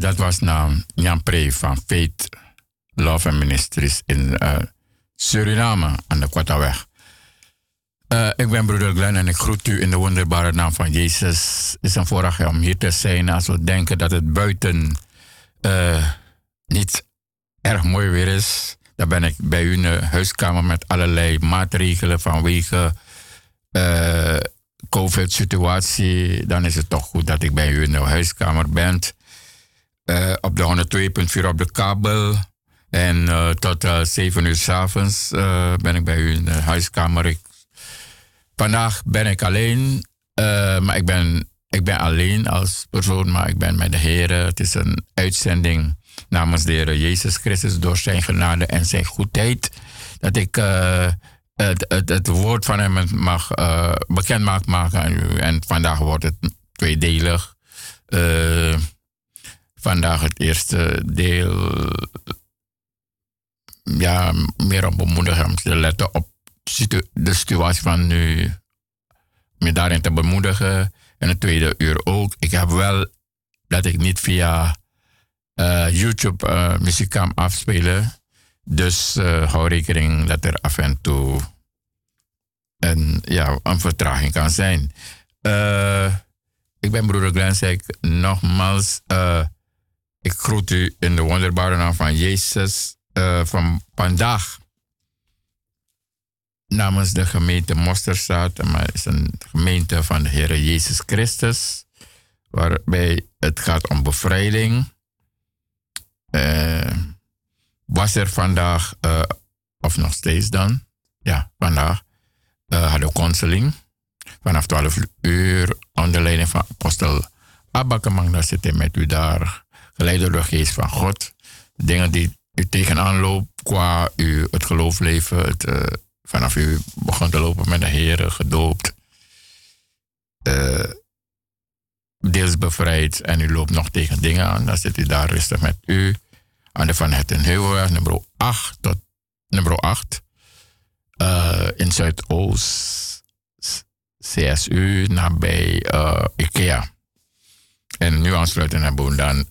dat was naam Jan Pre van Faith Love and Ministries in uh, Suriname aan de Quataweg. Uh, ik ben broeder Glenn en ik groet u in de wonderbare naam van Jezus. Het is een voorrecht om hier te zijn als we denken dat het buiten uh, niet erg mooi weer is. Dan ben ik bij u in de huiskamer met allerlei maatregelen vanwege COVID-situatie. Dan is het toch goed dat ik bij u in de huiskamer ben. Op de 102.4 op de kabel. En tot 7 uur s'avonds ben ik bij u in de huiskamer. Ik Vandaag ben ik alleen, uh, maar ik ben, ik ben alleen als persoon, maar ik ben met de Heer. Het is een uitzending namens de Heer Jezus Christus door zijn genade en zijn goedheid. Dat ik uh, het, het, het, woord van hem mag uh, bekend maken aan u. En vandaag wordt het tweedelig. Vandaag het eerste deel. Ja, meer op bemoedigen te letten op de situatie van nu, me daarin te bemoedigen. En het tweede uur ook. Ik heb wel dat ik niet via uh, YouTube uh, muziek kan afspelen. Dus uh, hou rekening dat er af en toe een, ja, een vertraging kan zijn. ik ben broeder ik nogmaals. Ik groet u in de wonderbare naam van Jezus. van vandaag namens de gemeente Mosterstaat, maar het is een gemeente van de Heer Jezus Christus, waarbij het gaat om bevrijding. Uh, was er vandaag, of nog steeds dan, ja, vandaag, hadden we counseling vanaf 12 uur onder leiding van apostel Abakemang. Daar zit hij met u daar, geleid door de geest van God. Dingen die u tegenaan loopt qua u het geloofleven, het vanaf u begon te lopen met de Heer, gedoopt, uh, deels bevrijd en u loopt nog tegen dingen aan, dan zit u daar rustig met u aan de Van Het nummer 8 tot nummer 8 uh, eh, in Zuidoost, CSU, nabij uh, IKEA. En nu aansluiten hebben we dan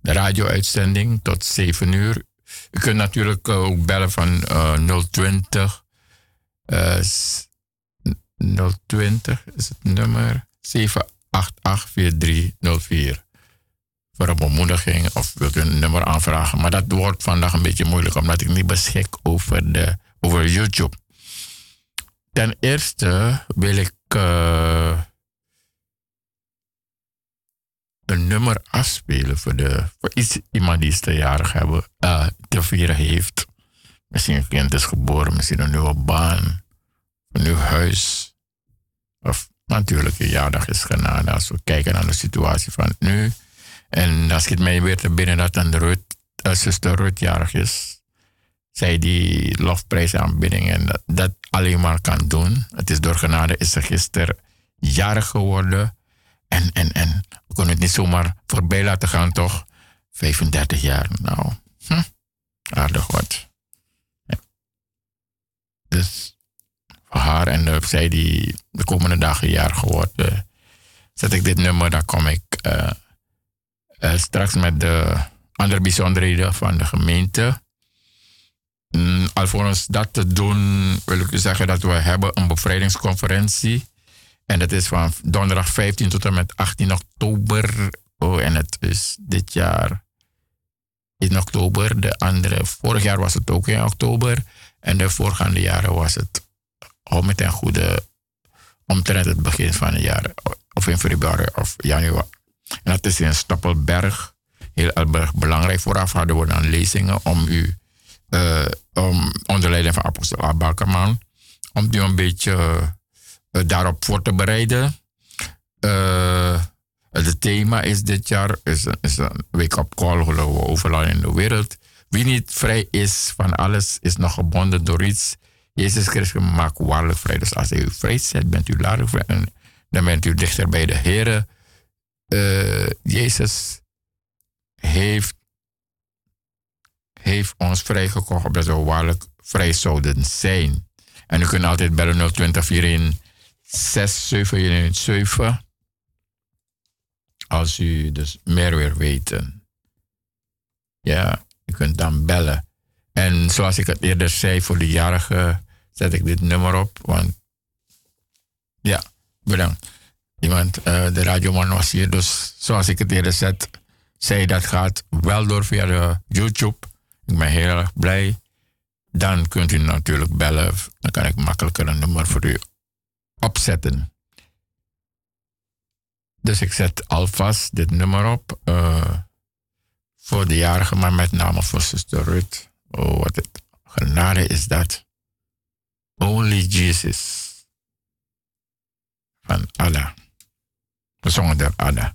de radio-uitzending tot 7 uur u kunt natuurlijk eh, ook bellen van uh, 020 uh, 020 is het nummer 7884304 voor een bemoediging of wilt u een nummer aanvragen. Maar dat wordt vandaag een beetje moeilijk omdat ik niet beschik over, de, over YouTube. Ten eerste wil ik uh, een nummer afspelen voor, de, voor iets, iemand die te jarig hebben, uh, te vieren heeft. Misschien een kind is geboren, misschien een nieuwe baan, een nieuw huis. Of natuurlijk een jaardag is genade als we kijken naar de situatie van nu. En dan schiet mij weer te binnen dat een Rut, uh, zuster Rut jarig is. Zij die lofprijs aanbidding en dat, dat alleen maar kan doen. Het is door genade is ze gisteren jarig geworden. En, en, en we kunnen het niet zomaar voorbij laten gaan, toch? 35 jaar, nou. Hm, aardig wat. Dus voor haar en de, zij die de komende dagen jaar geworden, zet ik dit nummer, dan kom ik uh, uh, straks met de andere bijzonderheden van de gemeente. Mm, alvorens dat te doen, wil ik u zeggen dat we hebben een bevrijdingsconferentie en dat is van donderdag 15 tot en met 18 oktober. Oh, en het is dit jaar in oktober. De andere, vorig jaar was het ook in oktober. En de voorgaande jaren was het al met een goede omtrent het begin van het jaar. Of in februari of januari. En dat is in Stoppelberg. Heel erg belangrijk. Vooraf hadden we dan lezingen om u, uh, om, onder leiding van apostel Abakeman, om u een beetje daarop voor te bereiden. Uh, het thema is dit jaar is, is een wake-up call we overal in de wereld. Wie niet vrij is van alles, is nog gebonden door iets. Jezus Christus maakt waarlijk vrij. Dus als u vrij zet, bent u later vrij. En dan bent u dichter bij de Heer. Uh, Jezus heeft, heeft ons vrijgekocht, opdat we waarlijk vrij zouden zijn. En u kunt altijd bellen 020 41 6, 7, 7. Als u dus meer wil weten. Ja, u kunt dan bellen. En zoals ik het eerder zei, voor de jarigen zet ik dit nummer op. Want ja, bedankt. Iemand, uh, de radioman was hier. Dus zoals ik het eerder zet, zei dat gaat wel door via de YouTube. Ik ben heel erg blij. Dan kunt u natuurlijk bellen. Dan kan ik makkelijker een nummer voor u opzetten. Dus ik zet alvast dit nummer op. Uh, voor de jarige, maar met name voor zuster Ruth. Oh, wat het genade is dat. Only Jesus. Van Allah. Gezongen door Allah.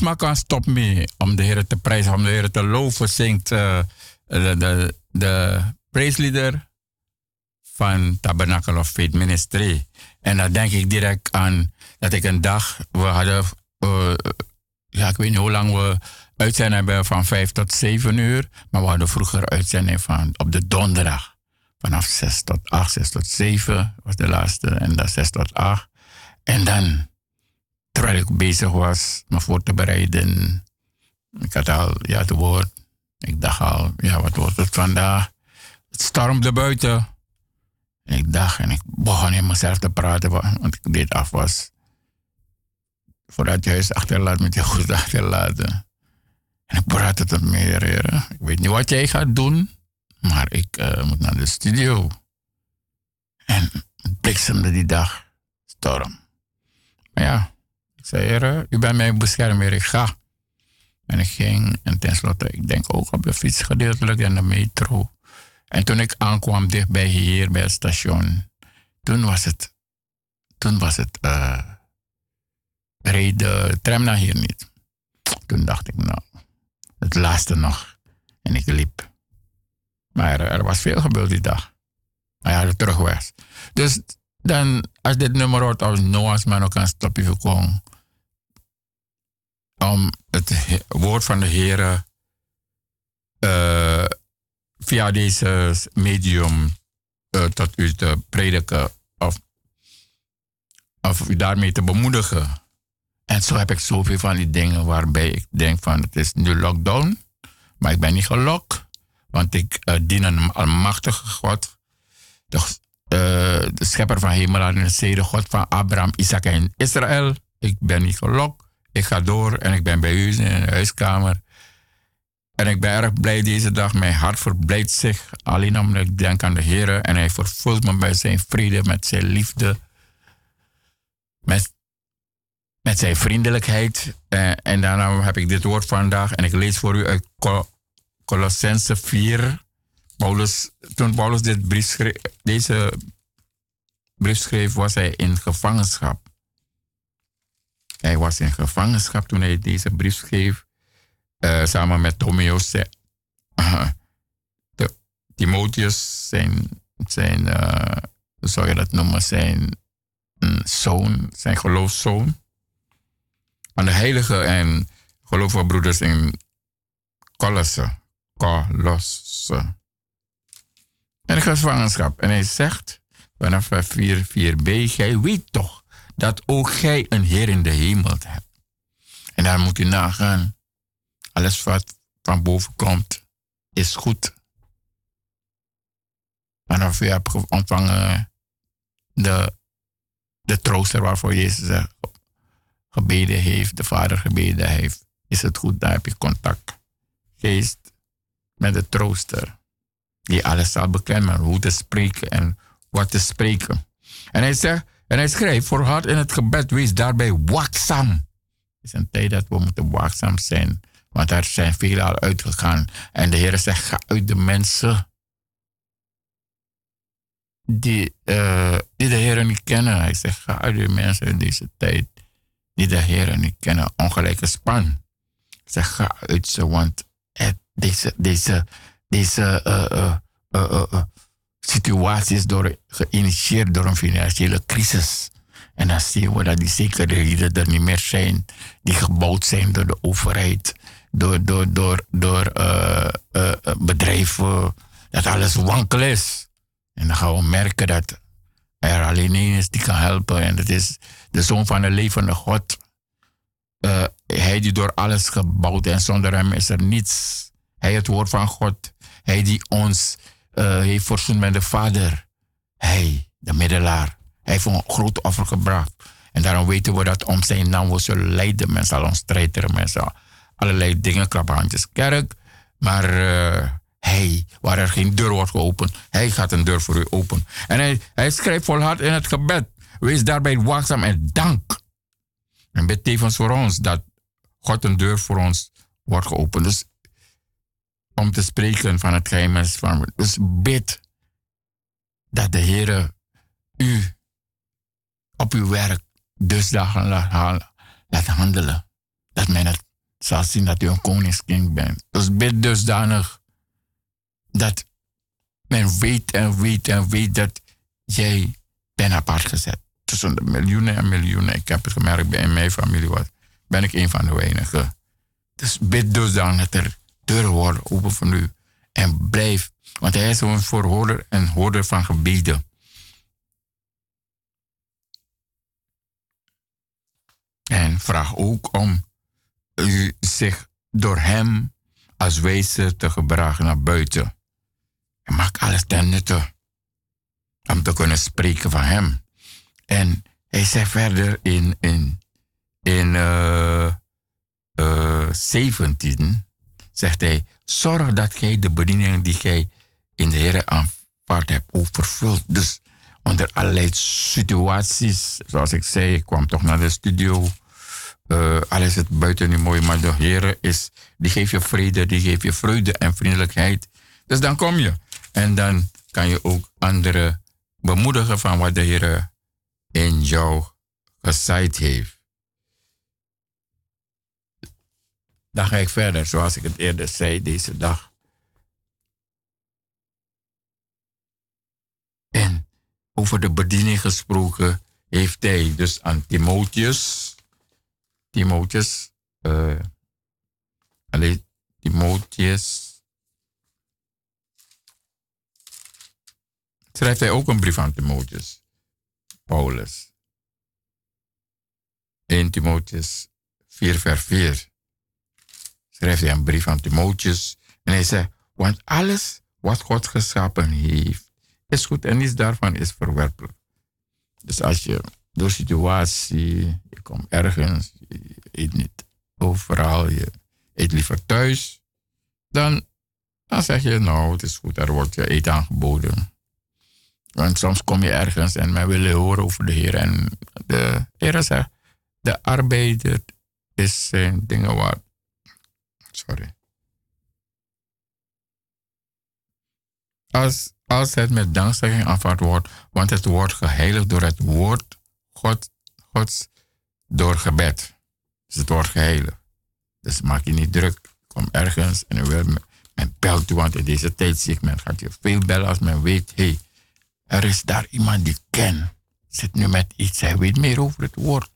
Maar kan stop om de Heer te prijzen, om de Heer te loven, zingt uh, de, de, de praisleader van Tabernacle of Faith Ministry. En dan denk ik direct aan dat ik een dag, we hadden, uh, ja, ik weet niet hoe lang we uitzending hebben van 5 tot 7 uur, maar we hadden vroeger uitzending van op de donderdag. Vanaf 6 tot 8, 6 tot 7 was de laatste en dan 6 tot 8. En dan terwijl ik bezig was me voor te bereiden. Ik had al ja, het woord. Ik dacht al, ja, wat wordt het vandaag? Het stormde buiten. En ik dacht, en ik begon in mezelf te praten, want ik deed af was. Voordat je huis achterlaat, met je goed achterlaten. En ik praatte tot meer. Ik weet niet wat jij gaat doen, maar ik uh, moet naar de studio. En het bliksemde die dag, storm. Maar ja, ik zei, Heer, u bent mijn beschermer, ik ga. En ik ging en tenslotte, ik denk ook op de fiets gedeeltelijk en de metro. En toen ik aankwam dichtbij hier bij het station, toen was het, toen was het, uh, reed de tram naar hier niet. Toen dacht ik, nou, het laatste nog. En ik liep. Maar er, was veel gebeurd die dag. Maar ja, terug was. Dus dan, als dit nummer wordt als Noah's man ook een stopje voorkomen om het woord van de Heer uh, via deze medium uh, tot u te prediken of, of u daarmee te bemoedigen. En zo heb ik zoveel van die dingen waarbij ik denk van het is nu lockdown, maar ik ben niet gelokt, want ik uh, dien een almachtige God, de, de schepper van hemel en zee, de God van Abraham, Isaac en Israël. Ik ben niet gelokt. Ik ga door en ik ben bij u in de huiskamer. En ik ben erg blij deze dag. Mijn hart verblijdt zich. Alleen omdat ik denk aan de Heer. En hij vervult me met zijn vrede, met zijn liefde. Met, met zijn vriendelijkheid. En, eh, en daarna heb ik dit woord vandaag. En ik lees voor u uit Colossense 4. Paulus, toen Paulus dit brief deze brief schreef, was hij in gevangenschap. Hij was in gevangenschap toen hij deze brief schreef. Uh, samen met Tomios. Uh, Timotheus, zijn, zijn uh, zou je dat noemen, zijn mm, zoon, zijn geloofszoon. Aan de heilige en gelovige broeders in Colosse. Colosse. En gevangenschap. En hij zegt vanaf 4, 4b, gij weet toch dat ook gij een Heer in de hemel hebt. En daar moet u nagaan. Alles wat van boven komt, is goed. En of u hebt ontvangen de, de trooster waarvoor Jezus gebeden heeft, de Vader gebeden heeft, is het goed, dan heb je contact. Geest met de trooster, die alles zal bekennen, hoe te spreken en wat te spreken. En hij zegt, en hij schreef, voor hart in het gebed, wees daarbij waakzaam. Het is een tijd dat we moeten waakzaam zijn. Want er zijn velen al uitgegaan. En de Heer zegt, ga uit de mensen die, uh, die de Heer niet kennen. Hij zegt, ga uit de mensen in deze tijd die de Heer niet kennen. Ongelijke span. Hij zegt, ga uit ze, want het, deze, deze, deze uh, uh, situaties door, geïnitieerd door een financiële crisis. En dan zien we dat die zekerheden er niet meer zijn, die gebouwd zijn door de overheid, door, door, door, door uh, uh, bedrijven, dat alles wankel is. En dan gaan we merken dat er alleen één is die kan helpen, en dat is de zoon van de levende God. Hij die door alles gebouwd en zonder hem is er niets. Hij het woord van God. Hij die ons uh, heeft voorzien met de Vader. Hij, de middelaar. Hij heeft een groot offer gebracht. En daarom weten we dat om zijn naam we zullen leiden. Men zal ons strijden, men allerlei dingen klappen kerk. Maar uh, hij, waar er geen deur wordt geopend, hij gaat een deur voor u open. En hij, hij schrijft volhard in het gebed. Wees daarbij waakzaam en dank. En bid voor ons dat God een deur voor ons wordt geopend. Dus om te spreken van het geheim van. Dus bid dat de Heer u op uw werk dusdagen laat, laat handelen. dat men het zal zien dat u een koningskind bent. Dus bid dusdanig dat men weet en weet en weet dat jij bent apart gezet. Tussen de miljoenen en miljoenen. Ik heb het gemerkt bij mijn familie ben ik een van de weinigen. Dus bid dusdanig dat er deuren worden open voor u. En blijf, want hij is een voorhoorder en hoorder van gebieden. En vraag ook om u zich door hem als wijze te gebruiken naar buiten. En maak alles ten nutte om te kunnen spreken van hem. En hij zegt verder in, in, in uh, uh, 17, zegt hij, zorg dat gij de bediening die gij in de Heer aanvaard hebt ook. Dus onder allerlei situaties, zoals ik zei, ik kwam toch naar de studio. Uh, alles is buiten niet mooi, maar de Heer is, die geeft je vrede, die geeft je vreugde en vriendelijkheid. Dus dan kom je. En dan kan je ook anderen bemoedigen van wat de Heer in jou gezaaid heeft. Dan ga ik verder, zoals ik het eerder zei deze dag. En over de bediening gesproken heeft hij dus aan Timotheus, Timotheus, uh, alleen Timotheus, schrijft hij ook een brief aan Timotheus, Paulus. 1 Timotheus 4 vers 4 schrijft hij een brief aan Timotheus en hij zegt, want alles wat God geschapen heeft, is goed en niets daarvan is verwerpelijk. Dus als je door situatie, je komt ergens, je eet niet overal, je eet liever thuis, dan, dan zeg je, nou, het is goed, er wordt je eten aangeboden. Want soms kom je ergens en men wil horen over de Heer. En de Heer zegt, de arbeider is zijn dingen wat. Sorry. Als, als het met dankzegging aanvaard wordt, want het wordt geheiligd door het woord God, Gods, door gebed. Dus het wordt geheiligd. Dus maak je niet druk. Kom ergens en wil men belt want in deze tijd zie ik, gaat je veel bellen als men weet, hey, er is daar iemand die ken. Zit nu met iets, hij weet meer over het woord.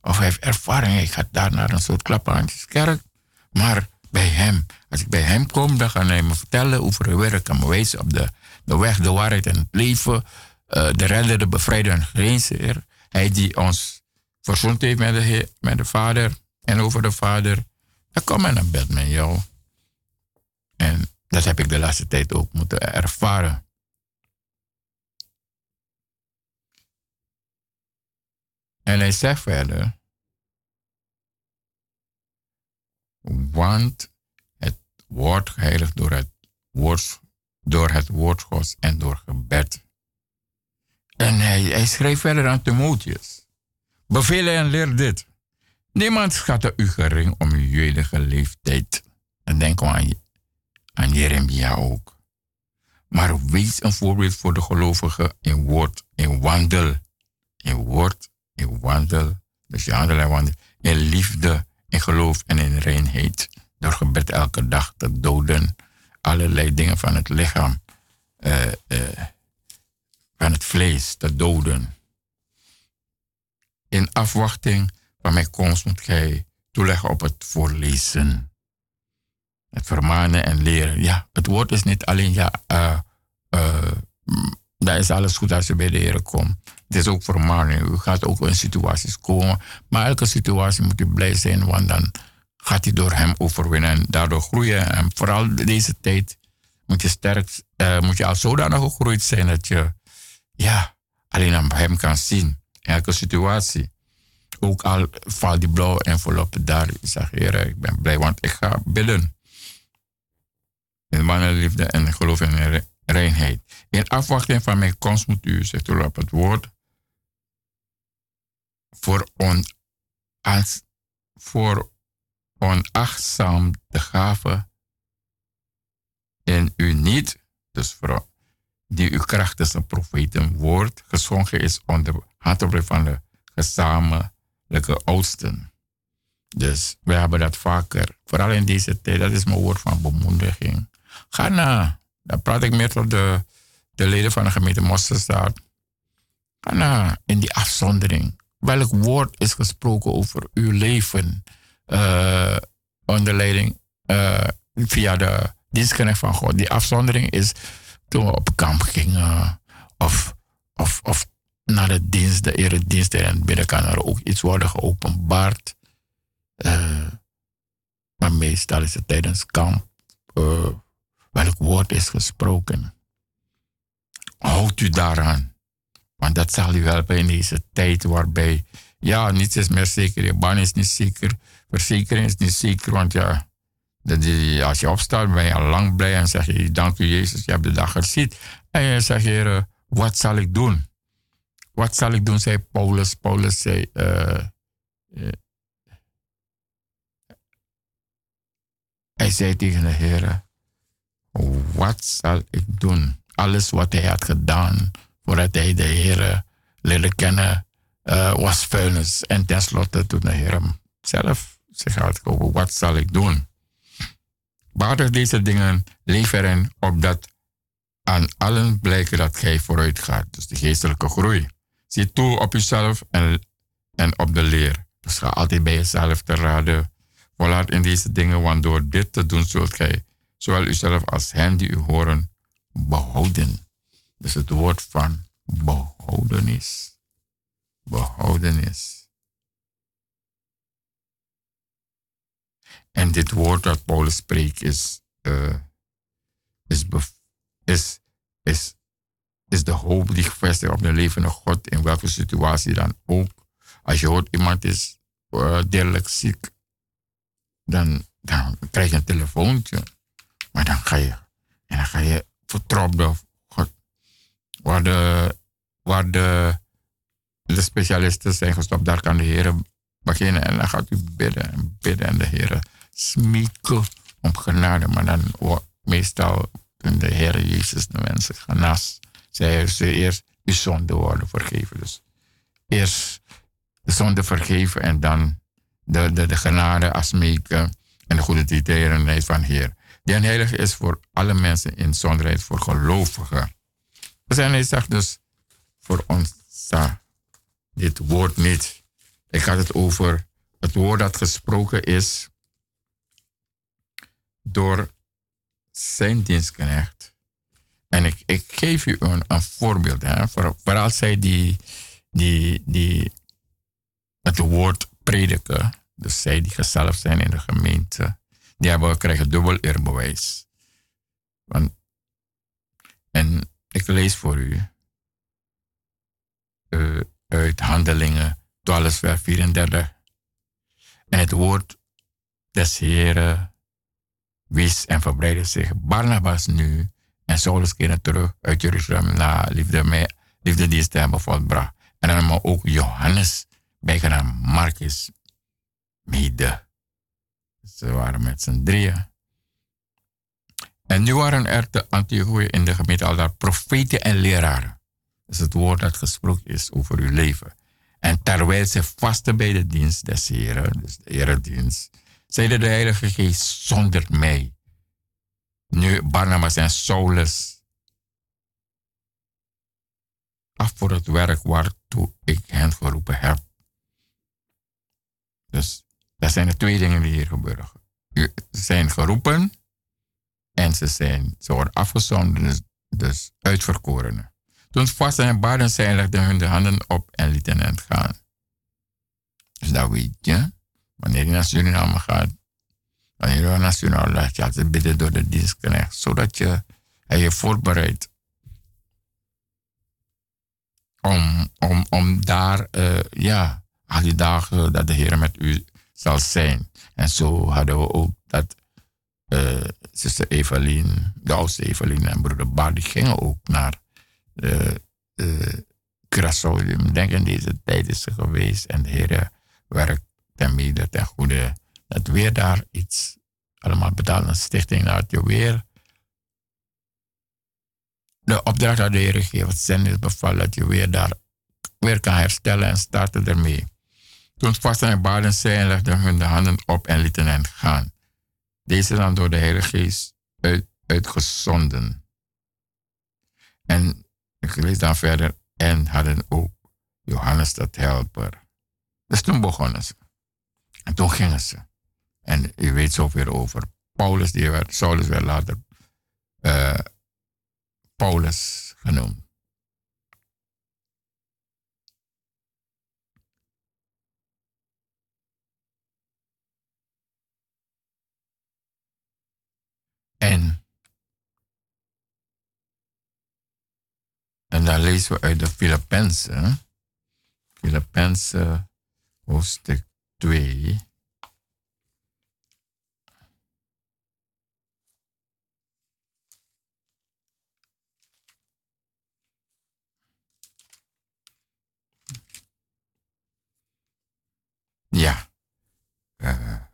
Of hij heeft ervaring, hij gaat daar naar een soort klaphaantjeskerk. Maar bij hem, als ik bij hem kom, dan kan hij me vertellen over het werk. Kan me wijzen op de, de weg, de waarheid en het leven. Uh, de redder, de bevrijder en genezer. Hij die ons verzoend heeft met de, met de Vader en over de Vader. Dan kom en naar bed met jou. En dat heb ik de laatste tijd ook moeten ervaren. En hij zegt verder, want het woord geheiligd door het woord, door het woord Gods en door gebed. En hij, hij schreef verder aan Timotheus. Bevelen en leer dit. Niemand schatte u gering om uw jeugdige leeftijd. En denk aan, aan Jeremia ook. Maar wees een voorbeeld voor de gelovigen in woord, in wandel, in woord in wandel, dus je handel en wandel, in liefde, in geloof en in reinheid. Door gebed elke dag te doden, allerlei dingen van het lichaam, uh, uh, van het vlees te doden. In afwachting van mijn komst moet gij toeleggen op het voorlezen. Het vermanen en leren. Ja, het woord is niet alleen ja, uh, dat is alles goed als je bij de Heer komt. Het is ook vermaning. U gaat ook in situaties komen. Maar elke situatie moet u blij zijn, want dan gaat hij door hem overwinnen en daardoor groeien. En vooral deze tijd moet je sterk, uh, moet je al zodanig gegroeid zijn dat je ja, alleen aan hem kan zien. Elke situatie. Ook al valt die blauwe envelop daar. Ik zeg, Heer, ik ben blij, want ik ga bidden. In mannenliefde en geloof in reinheid. In afwachting van mijn komst moet u, zegt u op het woord, voor, on, als, voor onachtzaam de gave in u niet, dus voor, die uw kracht een profeten woord geschonken is onder handel van de gezamenlijke oudsten. Dus we hebben dat vaker, vooral in deze tijd, dat is mijn woord van bemoediging. Ga na, dan praat ik meer tot de, de leden van de gemeente Mosterstaat. Ga na in die afzondering. Welk woord is gesproken over uw leven uh, onder leiding uh, via de dienstknecht van God? Die afzondering is toen we op kamp gingen of, of, of naar de dienst, de eredienst en binnen kan er ook iets worden geopenbaard. Uh, maar meestal is het tijdens kamp welk woord is gesproken. Houdt u daaraan. Want dat zal u helpen in deze tijd waarbij, ja, niets is meer zeker. Je baan is niet zeker. Verzekering is niet zeker. Want ja, als je opstaat ben je al lang blij en zeg je, dank u Jezus, je hebt de dag gezien. En je zegt, Heer, wat zal ik doen? Wat zal ik doen, zei Paulus. Paulus zei, uh, uh, hij zei tegen de Heer, wat zal ik doen? Alles wat hij had gedaan voordat hij de Heer leerde kennen, uh, was vuilnis. En tenslotte toen de Heer zelf zich had over wat zal ik doen? Baardig deze dingen leveren opdat aan allen blijken dat gij vooruit gaat. Dus de geestelijke groei. Zie toe op jezelf en, en op de leer. Dus ga altijd bij jezelf te raden. Volhard in deze dingen, want door dit te doen zult gij zowel uzelf als hen die u horen behouden. Dus het woord van behoudenis. Behoudenis. En dit woord dat Paulus spreekt is, uh, is, is, is is de hoop die gevestigd op de levende God, in welke situatie dan ook. Als je hoort iemand is uh, ziek, dan, dan krijg je een telefoontje. Maar dan ga je, en dan ga je. Waar de, waar de, de specialisten zijn gestopt, daar kan de Heer beginnen. En dan gaat u bidden en bidden en de Heer smeeken om genade. Maar dan meestal kunnen de Heer Jezus de mensen genas zij ze eerst de zonde worden vergeven. Dus eerst de zonde vergeven en dan de, de, de genade afsmeken en de goede titerenheid van Heer. Die een heilige is voor alle mensen in zonderheid voor gelovigen. En hij zegt dus voor ons dit woord niet. Ik had het over het woord dat gesproken is door zijn dienstknecht en ik, ik geef u een, een voorbeeld. Hè, voor, vooral zij die, die, die het woord prediken. Dus zij die gezalfd zijn in de gemeente. Die hebben, krijgen dubbel eerbewijs. Want, en ik lees voor u. Uh, uit Handelingen 12 vers 34. En het woord des Heren wist en verbreidde zich. Barnabas nu en Saulus keerde terug uit Jeruzalem naar liefde, mee, liefde die hebben volbracht. En dan hebben ook Johannes, bijgenaamd Marcus, mede. Ze waren met z'n drieën. En nu waren er te Antiochië in de gemeente al daar profeten en leraren. Dat is het woord dat gesproken is over uw leven. En terwijl ze vasten bij de dienst des Heren, dus de eredienst, zeide de Heilige Geest zonder mij nu Barnabas en Saulus af voor het werk waartoe ik hen geroepen heb. Dus dat zijn de twee dingen die hier gebeuren. Ze zijn geroepen en ze, zijn, ze worden dus, dus uitverkorenen. Toen vasten en baden zij legden hun de handen op en lieten hen gaan. Dus dat weet je. Wanneer je naar Suriname gaat, Wanneer je nationaal laat je altijd bidden door de dienstknecht, zodat je je voorbereidt om, om, om daar, uh, ja, al die dagen dat de Heer met u zal zijn. En zo hadden we ook dat zuster Evelien, de oudste Evelien en broeder Bar, gingen ook naar uh, uh, Curaçao. Ik denk in deze tijd is ze geweest en de Heer werkt ten mede ten goede dat weer daar iets allemaal betaald een stichting dat je weer de opdracht aan de Heer gegeven, het zending beval dat je weer daar weer kan herstellen en starten ermee. Toen vasten en baden zij legden hun de handen op en lieten hen gaan. Deze dan door de Heilige Geest uit, uitgezonden. En ik lees dan verder. En hadden ook Johannes dat helper. Dus toen begonnen ze. En toen gingen ze. En u weet zoveel over Paulus, die werd, Saulus werd later uh, Paulus genoemd. En, en dan lezen we uit de Filippenzen, Filippenzen hoofdstuk 2. Ja. Uh,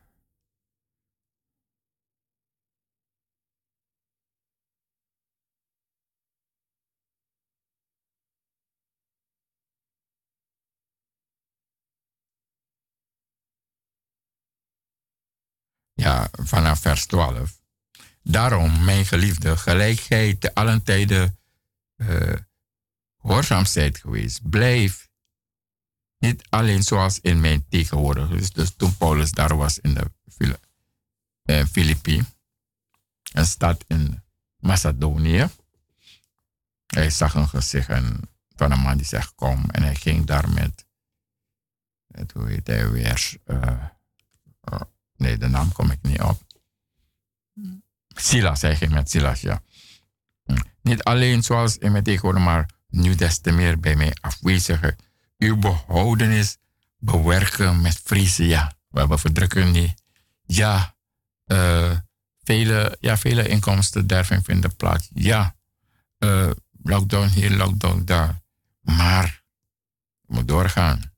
Vanaf vers 12. Daarom, mijn geliefde, gelijk gij te allen tijden uh, gehoorzaam zijt geweest, blijf niet alleen zoals in mijn tegenwoordig. Dus, dus toen Paulus daar was in de uh, een stad in Macedonië. Hij zag een gezicht van een man die zegt kom. En hij ging daar met hoe heet hij weer, uh, Nee, de naam kom ik niet op. Silas, hij ging met Silas, ja. Niet alleen zoals in mijn tegenwoordig, maar nu des te meer bij mij afwezige. Uw behoudenis bewerken met vriezen, ja. We verdrukken niet. Ja, uh, vele, ja, vele inkomsten daarvan vinden plaats. Ja, uh, lockdown hier, lockdown daar. Maar, moet doorgaan.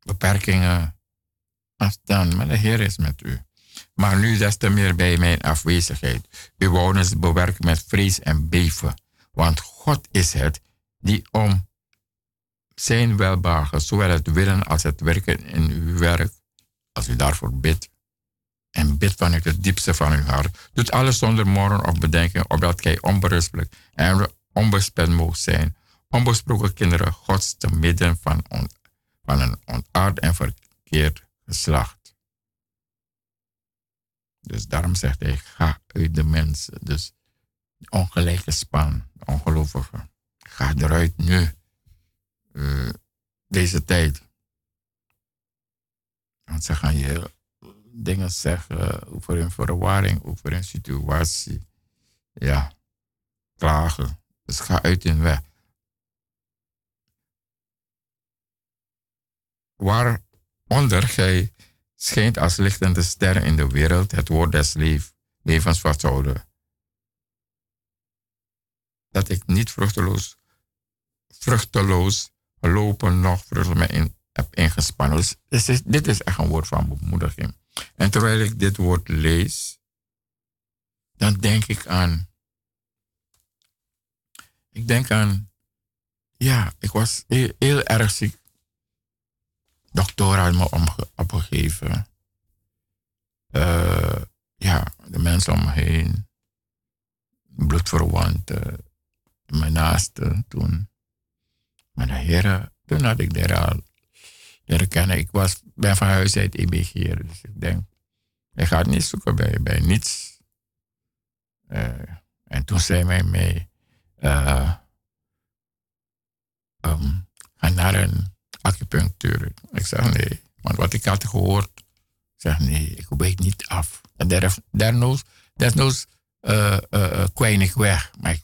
Beperkingen, afstaan, maar de Heer is met u. Maar nu des te meer bij mijn afwezigheid. Uw wonens bewerken met vrees en beven. Want God is het die om zijn welbagen, zowel het willen als het werken in uw werk, als u daarvoor bidt, en bidt vanuit het diepste van uw hart, doet alles zonder morgen of bedenken, opdat gij onberispelijk en onbespend moogt zijn, onbesproken kinderen Gods te midden van, on, van een ontaard en verkeerd geslacht. Dus daarom zegt hij, ga uit de mensen. Dus ongelijke span, ongelovige. Ga eruit nu. Uh, deze tijd. Want ze gaan je dingen zeggen over een verwarring, over een situatie. Ja, klagen. Dus ga uit hun weg. Waar onder gij schijnt als lichtende ster in de wereld het woord des leef, levens vasthouden. Dat ik niet vruchteloos, vruchteloos lopen nog vruchteloos in, heb ingespannen. Dus dit is, dit is echt een woord van bemoediging. En terwijl ik dit woord lees, dan denk ik aan. Ik denk aan. Ja, ik was heel, heel erg ziek dokter had me opgegeven. Uh, ja, de mensen om me heen. Bloedverwanten. Mijn naaste toen. Maar de heren, toen had ik daar al leren kennen. Ik was, ben van huis uit EBG. Dus ik denk, ik ga het niet zoeken bij, bij niets. Uh, en toen zei mij mee, uh, naar een acupunctuur. Ik zeg nee, want wat ik had gehoord, zeg nee, ik weet niet af. En desnoods, desnoods uh, ik weg. Maar ik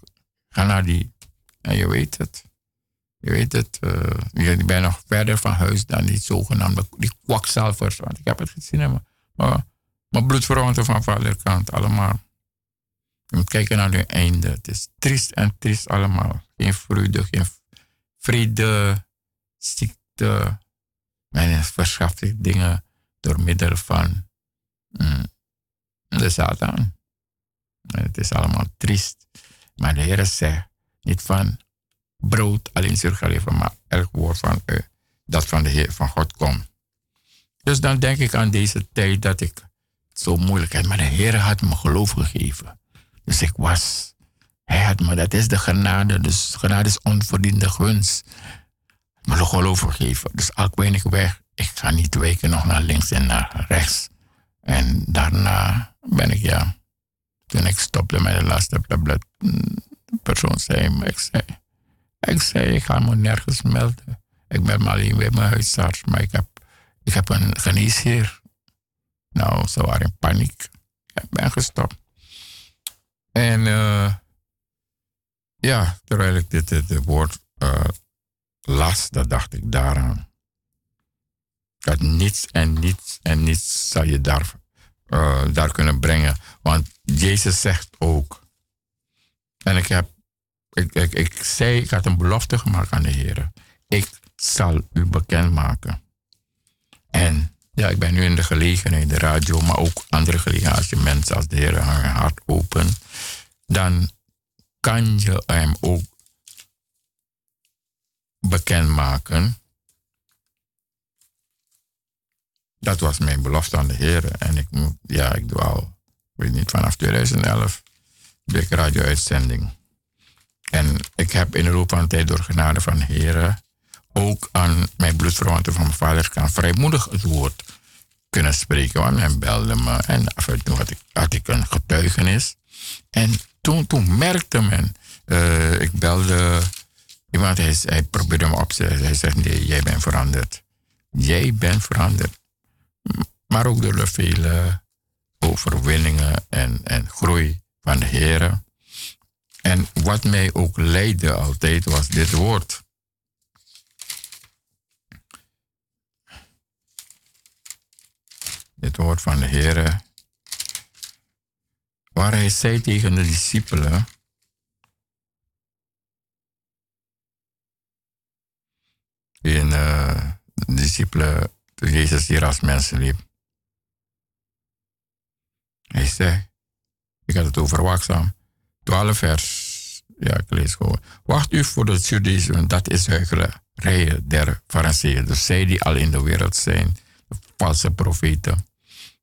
ga naar die, en je weet het. Je weet het, uh, ik ben nog verder van huis dan die zogenaamde die kwakzalvers. Want ik heb het gezien in mijn, mijn bloedverwanten van vaderkant, allemaal. Je moet kijken naar hun einde. Het is triest en triest allemaal. Geen vreugde, geen vrede, de, men verschaft zich dingen door middel van mm, de Satan. Het is allemaal triest. Maar de Heer zegt niet van brood alleen zullen maar elk woord van dat van, de Heer, van God komt. Dus dan denk ik aan deze tijd dat ik zo moeilijk heb. Maar de Heer had me geloof gegeven. Dus ik was, hij had me, dat is de genade. Dus genade is onverdiende gunst. Me de geloof gegeven. Dus al ben ik weg, ik ga niet weken nog naar links en naar rechts. En daarna ben ik, ja, toen ik stopte met de laatste tablet, mm, de persoon zei ik zei, ik zei, ik ga me nergens melden. Ik ben maar alleen bij mijn huisarts, maar ik heb, ik heb een geneesheer. Nou, ze waren in paniek. Ik ben gestopt. En uh, ja, terwijl ik dit, dit, woord uh, las, dat dacht ik daaraan. Dat niets en niets en niets zal je daar, uh, daar kunnen brengen. Want Jezus zegt ook. En ik heb, ik, ik, ik zei, ik had een belofte gemaakt aan de Heer. Ik zal u bekendmaken. En ja, ik ben nu in de gelegenheid, de radio, maar ook andere gelegenheden. Als je mensen als de Heer hun hart open, dan kan je hem ook bekendmaken. Dat was mijn belofte aan de Heer. En ik ja, ik doe al, weet niet, vanaf 2011 doe ik radio-uitzending. En ik heb in de loop van tijd door genade van de Heer ook aan mijn bloedverwanten van mijn vader kan vrijmoedig het woord kunnen spreken. Want men belde me en af en toe had ik, ik een getuigenis. En toen, toen merkte men, uh, ik belde iemand, hij, probeerde me op te zetten. Hij zegt, nee, jij bent veranderd. Jij bent veranderd. Maar ook door de vele overwinningen en, en groei van de Heer. En wat mij ook leidde altijd was dit woord. Dit woord van de Heer. Waar hij zei tegen de discipelen. In uh, de discipelen, toen Jezus hier als mensen liep. Hij zei, ik had het over waakzaam. 12 vers. Ja, ik lees gewoon. Wacht u voor de Judaïsme, dat is huichelarij der Fariseeën. Dus zij die al in de wereld zijn, de valse profeten.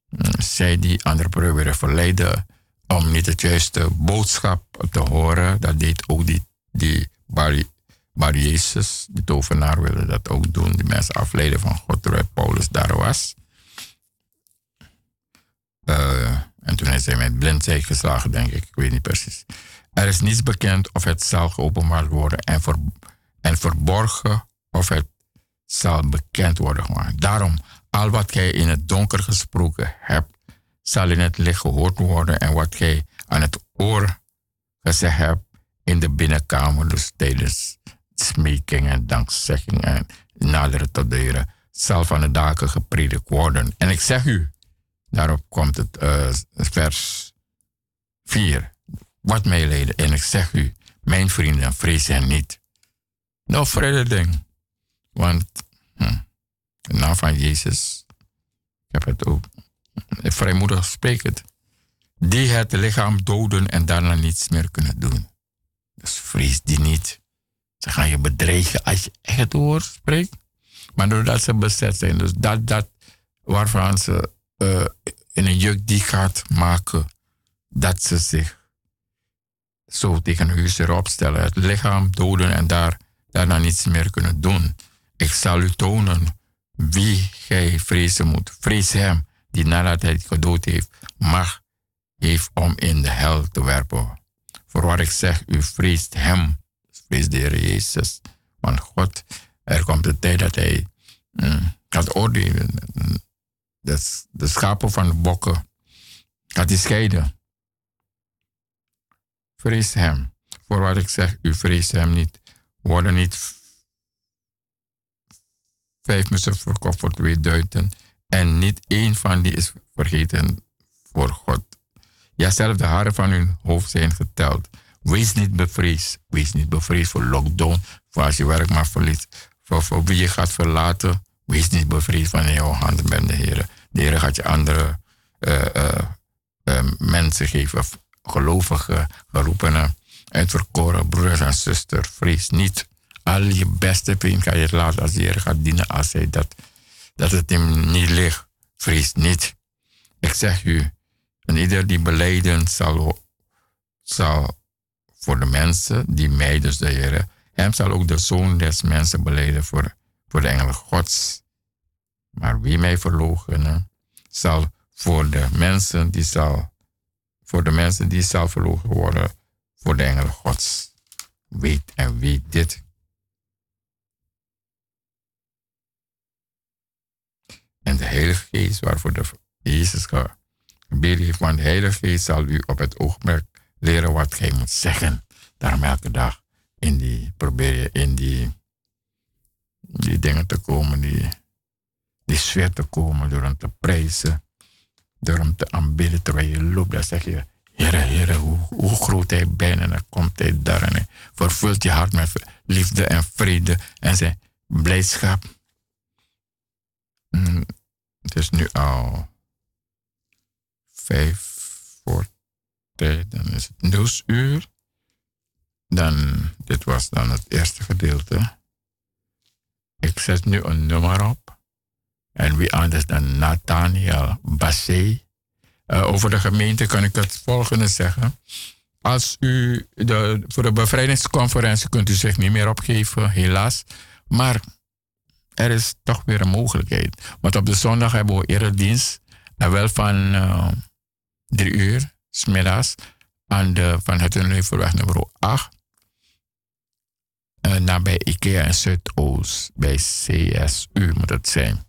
Mm, zij die anderen proberen verleiden om niet het juiste boodschap te horen. Dat deed ook die, die Bar, Jezus, die tovenaar, wilde dat ook doen. Die mensen afleiden van God terwijl Paulus daar was. Uh, en toen is hij met blindheid geslagen, denk ik. Ik weet niet precies. Er is niets bekend of het zal geopenbaard worden en, en verborgen of het zal bekend worden gemaakt. Daarom, al wat gij in het donker gesproken hebt, zal in het licht gehoord worden. En wat gij aan het oor gezegd hebt in de binnenkamer, dus tijdens smeking en dankzegging en naderen tot de Heer, zal van de daken gepredikt worden. En ik zeg u, Daarop komt het uh, vers 4. Wat mij leden, en ik zeg u, mijn vrienden, vrees hen niet. Nou, vrede ding. Want hm, naam van Jezus, ik heb het ook vrijmoedig spreekt die het lichaam doden en daarna niets meer kunnen doen. Dus vrees die niet. Ze gaan je bedreigen als je echt woord spreekt. Maar doordat ze bezet zijn, dus dat, dat waarvan ze uh, in een juk die gaat maken dat ze zich zo tegen hun erop stellen, het lichaam doden en daar, daarna niets meer kunnen doen. Ik zal u tonen wie gij vrezen moet. Vrees hem die nadat hij gedood heeft, mag heeft om in de hel te werpen. Voor wat ik zeg, u vreest hem. Vrees de Heer Jezus. Want God, er komt de tijd dat hij mm, gaat oordelen de, de schapen van de bokken gaat hij scheiden. Vrees hem. Voor wat ik zeg, u vreest hem niet. Worden niet vijf mussen verkocht voor twee duiten. En niet één van die is vergeten voor God. Ja, zelfs de haren van uw hoofd zijn geteld. Wees niet bevreesd. Wees niet bevreesd voor lockdown. Voor als je werk maar verliest. Voor, voor wie je gaat verlaten. Wees niet bevreesd van jouw handen ben de Heer. De Heer gaat je andere uh, uh, mensen geven, gelovigen, geroepenen, uitverkoren broeders en zusters. Vrees niet Al je beste vriend kan je laten als de Heer gaat dienen als hij dat, dat het hem niet ligt. Vrees niet. Ik zeg u, en ieder die beleiden zal, zal voor de mensen, die mij dus de Heer, hem zal ook de Zoon des mensen beleiden voor, voor de engelen Gods. Maar wie mij verloochenen, zal voor de mensen die zal, voor de mensen die zal verlogen worden, voor de engelen Gods. Weet en weet dit. En de Heilige Geest, waarvoor de Jezus gebeden heeft, want de Heilige Geest zal u op het oogmerk leren wat gij moet zeggen. Daarom elke dag in die, probeer je in die, die dingen te komen, die, die sfeer te komen door hem te prijzen, door hem te aanbidden terwijl je loopt. Dan zeg je, Heere, Heere, hoe, hoe groot hij bent en dan komt hij daar en hij vervult je hart met liefde en vrede en zijn blijdschap. Mm, het is nu al vijf voor dan is het nieuwsuur. Dan, dit was dan het eerste gedeelte. Ik zet nu een nummer op. En wie anders dan Nathaniel Bassé. Uh, over de gemeente kan ik het volgende zeggen. Als u de, voor de bevrijdingsconferentie kunt u zich niet meer opgeven, helaas. Maar er is toch weer een mogelijkheid. Want op de zondag hebben we eredienst. En wel van uh, drie uur, smiddags, aan de Van het Neuvelweg nummer 8. Uh, nabij IKEA in Zuidoost, bij CSU moet het zijn.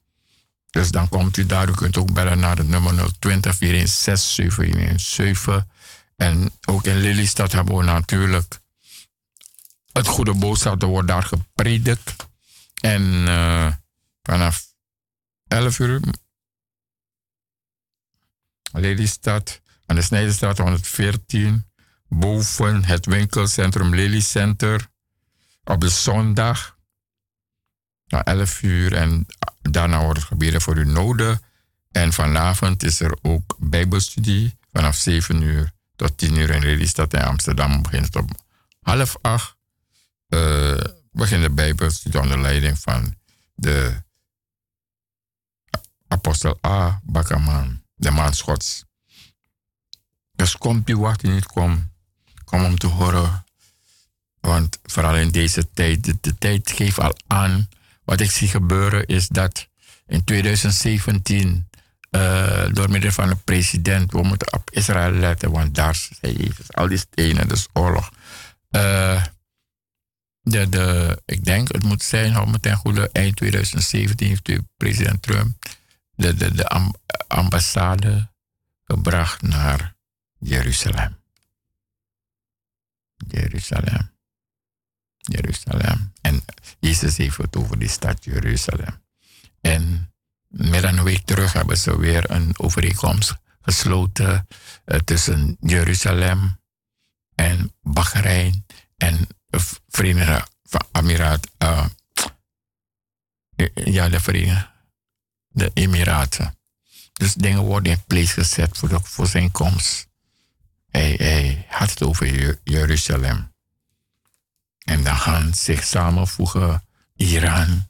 Dus dan komt u daar. U kunt ook bellen naar het nummer 020 416 En ook in Lelystad hebben we natuurlijk het goede boodschap. Er wordt daar gepredikt. En uh, vanaf 11 uur Lelystad aan de Snijdenstraat 114 boven het winkelcentrum Lely Center op de zondag na 11 uur en daarna wordt het gebeden voor uw noden. En vanavond is er ook bijbelstudie vanaf 7 uur tot 10 uur in Lelystad in Amsterdam. Begint het om half acht. Uh, begint de bijbelstudie onder leiding van de apostel A. Bakkerman, de man Schots. Dus komt u, wacht u niet, kom. Kom om te horen. Want vooral in deze tijd, de, tijd geeft al aan wat ik zie gebeuren is dat in 2017, uh, door middel van de president, we moeten op Israël letten, want daar Jezus, al die stenen, dus oorlog. Uh, de, de, ik denk, het moet zijn, hou me ten goede, eind 2017 heeft president Trump de, de, de ambassade gebracht naar Jeruzalem. Jeruzalem. Jeruzalem. En Jezus heeft het over die stad Jeruzalem. En meer dan een week terug hebben ze weer een overeenkomst gesloten uh, tussen Jeruzalem en Bahrein en Verenigde Emiraten. Uh, ja, de Verenigde de Emiraten. Dus dingen worden in plaats gezet voor, de, voor zijn komst. Hij, hij had het over Jeruzalem. En dan gaan zich samenvoegen Iran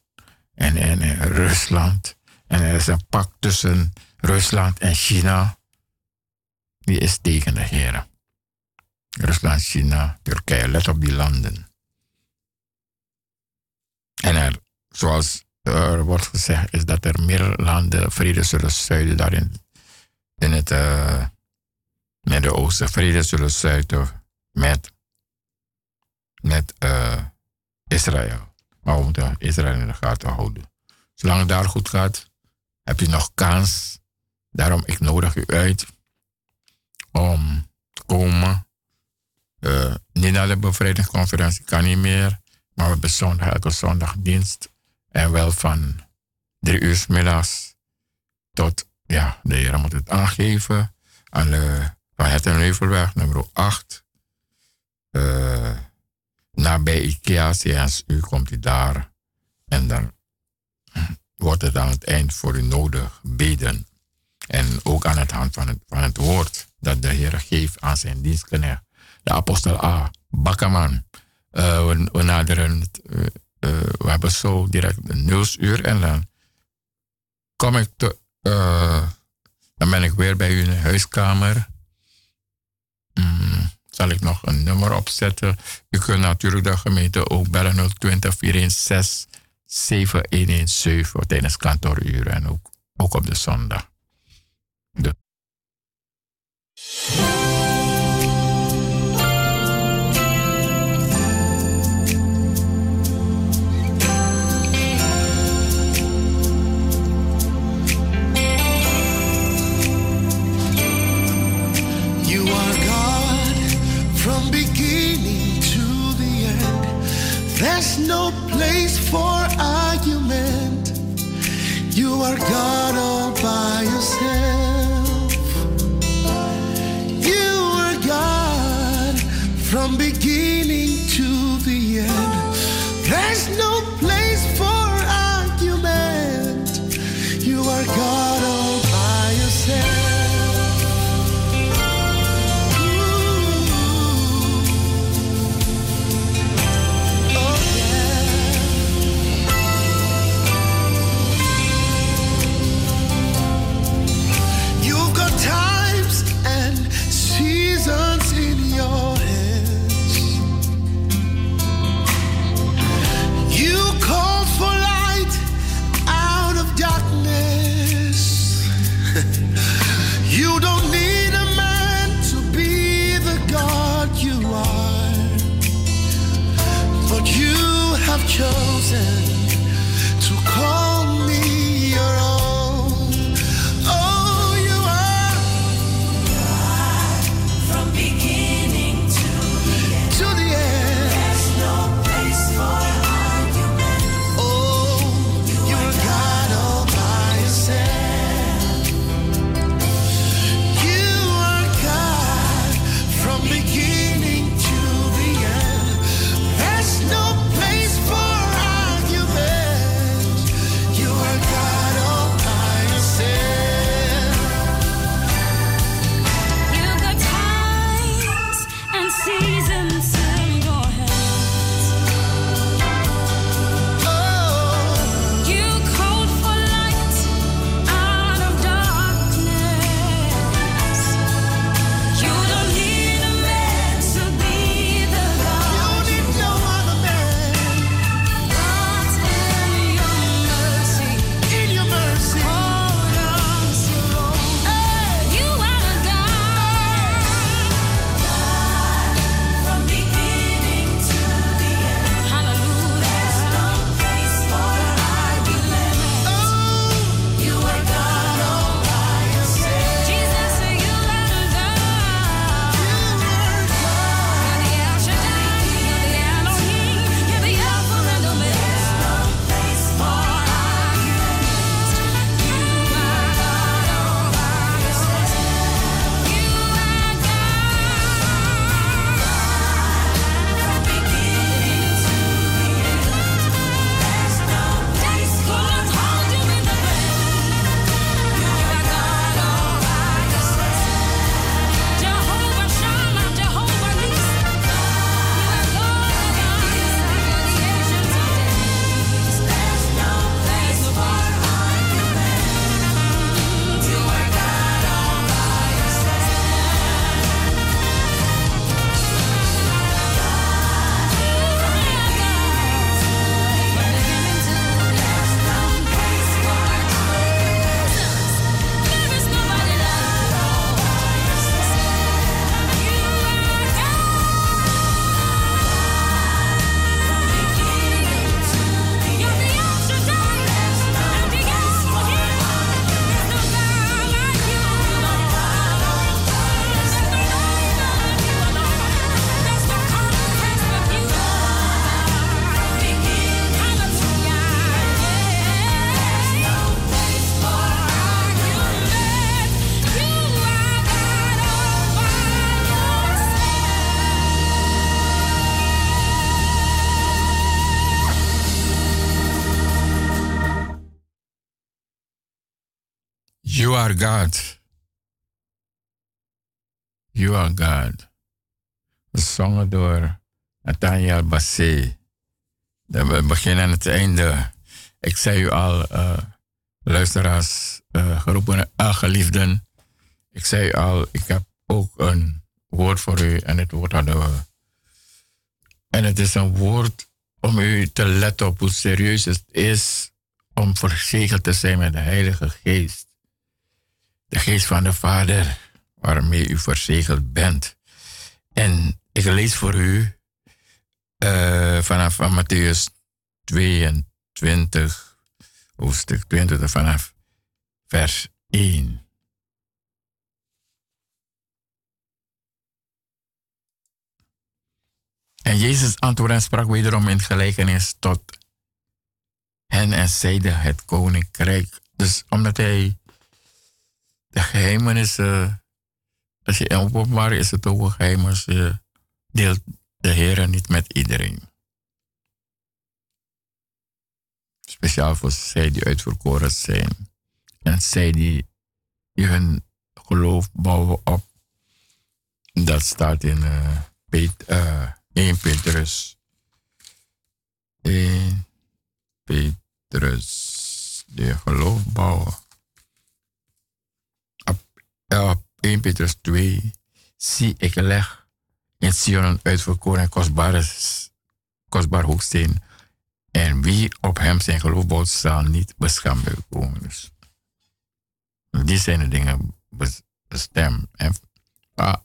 en, Rusland. En er is een pact tussen Rusland en China. Die is tegen de heren. Rusland, China, Turkije, let op die landen. En er, zoals er wordt gezegd, is dat er meer landen vrede zullen sluiten daarin. In het uh, Midden-Oosten vrede zullen sluiten met met uh, Israël. Maar we moeten Israël in de gaten houden. Zolang het daar goed gaat, heb je nog kans. Daarom, ik nodig u uit om te komen. Uh, niet naar de bevrijdingsconferentie, kan niet meer. Maar we hebben elke zondag dienst. En wel van drie uur middags tot, ja, de heren moet het aangeven. Aan de Van het en Neuvelweg, nummer 8. Uh, nabij IKEA CSU komt u daar. En dan wordt het aan het eind voor u nodig beden. En ook aan het hand van het, van het woord dat de Heer geeft aan zijn dienstknecht. De apostel A. Bakkerman. Uh, we, naderen uh, we hebben zo direct een nieuwsuur en dan kom ik te, dan ben ik weer bij u in de huiskamer. Mm, zal ik nog een nummer opzetten? U kunt natuurlijk de gemeente ook bellen 020 416 7117 tijdens kantooruren en ook, ook op de zondag. There's no place for argument. You are God all by yourself. You are God from beginning to the end. There's no God. You are God. Gezongen door Nathaniel Bassé. We beginnen aan het einde. Ik zei u al, uh, luisteraars, uh, geroepen uh, geliefden. Ik zei u al, ik heb ook een woord voor u en het woord hadden we. En het is een woord om u te letten op hoe serieus het is om verzegeld te zijn met de Heilige Geest. De Geest van de Vader, waarmee u verzegeld bent. En ik lees voor u uh, vanaf Matthäus 22, hoofdstuk 22, vanaf vers 1. En Jezus antwoordde en sprak wederom in gelijkenis tot hen en zeide het koninkrijk. Dus omdat hij de geheimenissen, als je openbaar is het ook geheim, als je deelt de Heer niet met iedereen. Speciaal voor zij die uitverkoren zijn. En zij die hun geloof bouwen op. Dat staat in uh, Pet, uh, 1 Petrus. 1 Petrus. Die geloof bouwen. Op, op 1 Petrus 2. Zie, ik leg in Sion uitverkoren en kostbare, hoeksteen. En wie op hem zijn geloof bouwt, zal niet beschaamd komen. Dus die zijn de dingen bestemd. En